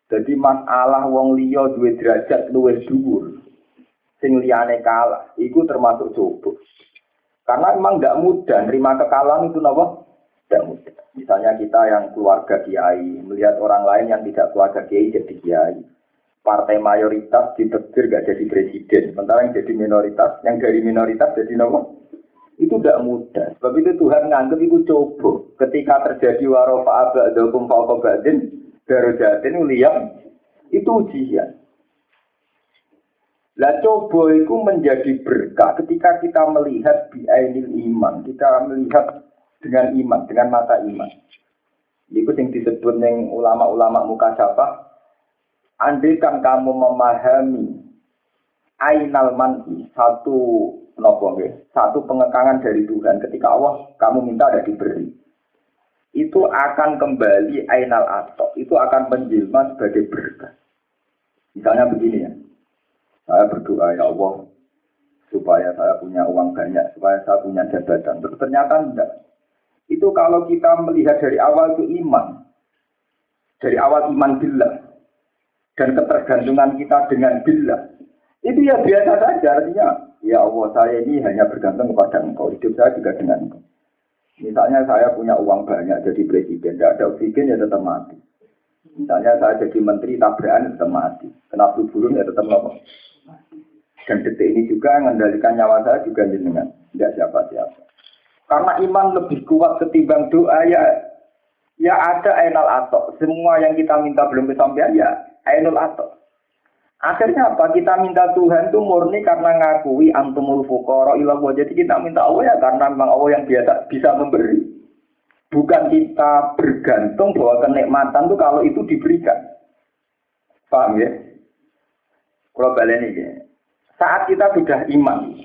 Jadi masalah wong liya duwe derajat luwih dhuwur. Sing liyane kalah, iku termasuk coba. Karena memang tidak mudah nerima kekalahan itu napa? Tidak mudah. Misalnya kita yang keluarga kiai melihat orang lain yang tidak keluarga kiai jadi kiai. Partai mayoritas ditetir gak jadi presiden, sementara yang jadi minoritas, yang dari minoritas jadi napa? Itu tidak mudah. Sebab itu Tuhan nganggep itu coba. Ketika terjadi warofa abad dokum fauqa badin, darojatin liam, itu ujian. Lah coba itu menjadi berkah ketika kita melihat biainil iman, kita melihat dengan iman, dengan mata iman. Itu yang disebut dengan ulama-ulama muka siapa? Andai kan kamu memahami ainal manhi, satu nopo Satu pengekangan dari Tuhan ketika Allah kamu minta ada diberi. Itu akan kembali ainal atok, itu akan menjelma sebagai berkah. Misalnya begini ya. Saya berdoa ya Allah supaya saya punya uang banyak, supaya saya punya jabatan. Terus ternyata enggak. Itu kalau kita melihat dari awal itu iman. Dari awal iman billah. Dan ketergantungan kita dengan billah. Itu ya biasa saja artinya Ya Allah, saya ini hanya bergantung kepada engkau. Hidup saya juga dengan engkau. Misalnya saya punya uang banyak jadi presiden, tidak ada oksigen ya tetap mati. Misalnya saya jadi menteri tabrakan ya tetap mati. Kena burung ya tetap mati. Dan detik ini juga mengendalikan nyawa saya juga jenengan, tidak siapa-siapa. Karena iman lebih kuat ketimbang doa ya ya ada ainal atok. Semua yang kita minta belum kesampaian ya ainul atok. Akhirnya apa? Kita minta Tuhan itu murni karena ngakui antumul ilah Jadi kita minta Allah ya karena memang Allah yang biasa bisa memberi. Bukan kita bergantung bahwa kenikmatan itu kalau itu diberikan. Paham ya? Kalau balik ini, ya. saat kita sudah iman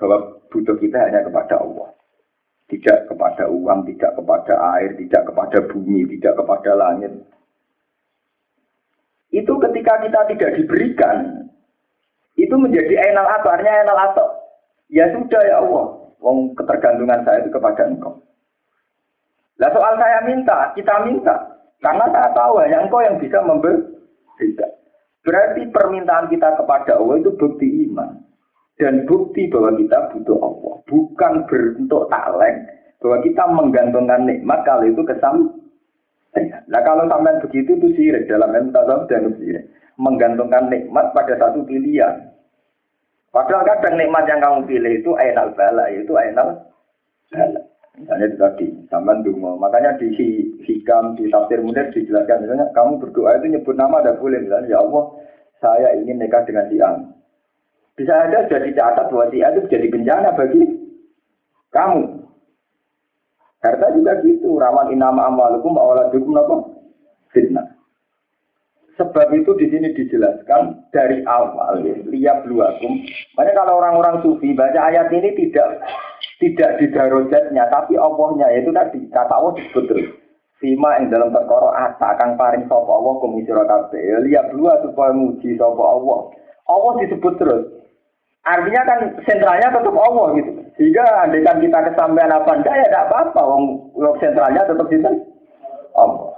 bahwa butuh kita hanya kepada Allah. Tidak kepada uang, tidak kepada air, tidak kepada bumi, tidak kepada langit itu ketika kita tidak diberikan, itu menjadi enal atau artinya enal atau. Ya sudah ya Allah, wong ketergantungan saya itu kepada engkau. Lah soal saya minta, kita minta. Karena saya tahu hanya engkau yang bisa memberikan. Berarti permintaan kita kepada Allah itu bukti iman. Dan bukti bahwa kita butuh Allah. Bukan berbentuk talent. Bahwa kita menggantungkan nikmat kalau itu kesam Nah kalau sampai begitu itu sirik dalam ilmu tasawuf dan sirik. Menggantungkan nikmat pada satu pilihan. Padahal kadang nikmat yang kamu pilih itu ainal bala, itu ainal bala. Misalnya itu tadi, sampai dungo. Makanya di hikam, di tafsir mudah dijelaskan, misalnya kamu berdoa itu nyebut nama ada boleh. Misalnya, ya Allah, saya ingin nikah dengan si A. Bisa ada jadi catat bahwa si A itu jadi bencana bagi kamu. Harta juga gitu, rawan inama amalukum awaladukum apa? Fitnah. Sebab itu di sini dijelaskan dari awal ya, lihat luakum. Makanya kalau orang-orang sufi baca ayat ini tidak tidak di darojatnya, tapi Allahnya itu tadi kata Allah disebut terus. Sima yang dalam perkara asa akan paring sopo Allah komisi kabeh. Lihat dua supaya muji sopo Allah. Allah disebut terus. Artinya kan sentralnya tetap Allah gitu. Sehingga andaikan kita kesampaian apa enggak ya tidak apa-apa. Wong sentralnya tetap di Allah.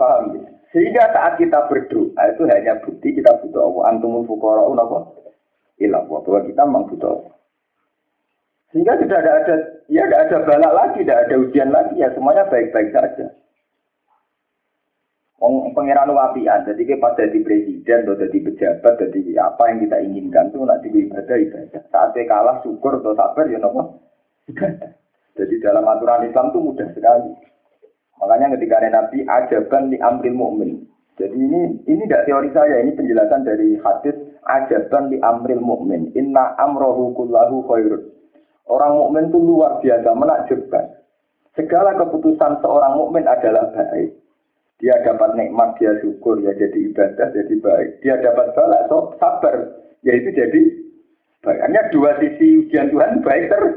Paham ya? Sehingga saat kita berdoa itu hanya bukti kita butuh Allah. Antumul fuqara'un apa? Ilah bahwa kita memang butuh Allah. Sehingga tidak ada, ada ya tidak ada balak lagi, tidak ada ujian lagi ya semuanya baik-baik saja. Wong pangeran jadi kita pas jadi presiden atau jadi pejabat, jadi apa yang kita inginkan tuh nanti ibadah ibadah. Saat kalah syukur atau sabar ya nopo Jadi dalam aturan Islam tuh mudah sekali. Makanya ketika ada Nabi ajaban di amril mukmin. Jadi ini ini tidak teori saya, ini penjelasan dari hadis ajaban di amril mukmin. Inna amrohu kullahu khairun. Orang mukmin itu luar biasa menakjubkan. Segala keputusan seorang mukmin adalah baik. Dia dapat nikmat, dia syukur, ya jadi ibadah, jadi baik. Dia dapat balak, so sabar, yaitu jadi baik. Hanya dua sisi ujian Tuhan baik terus.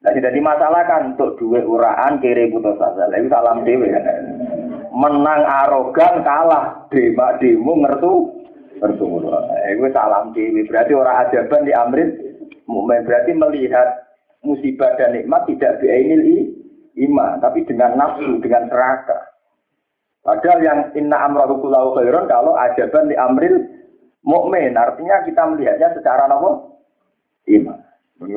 Nah, tidak dimasalahkan untuk dua uraan kiri putus asa. Itu salam dewi. Menang arogan, kalah dema demo ngertu ngertu. Itu salam dewi. Berarti orang ajaban di amrin berarti melihat musibah dan nikmat tidak biainil iman, tapi dengan nafsu, dengan serakah. Padahal yang inna amrahu kullahu khairan kalau ajaban di amril mukmin artinya kita melihatnya secara apa? Iman. Ini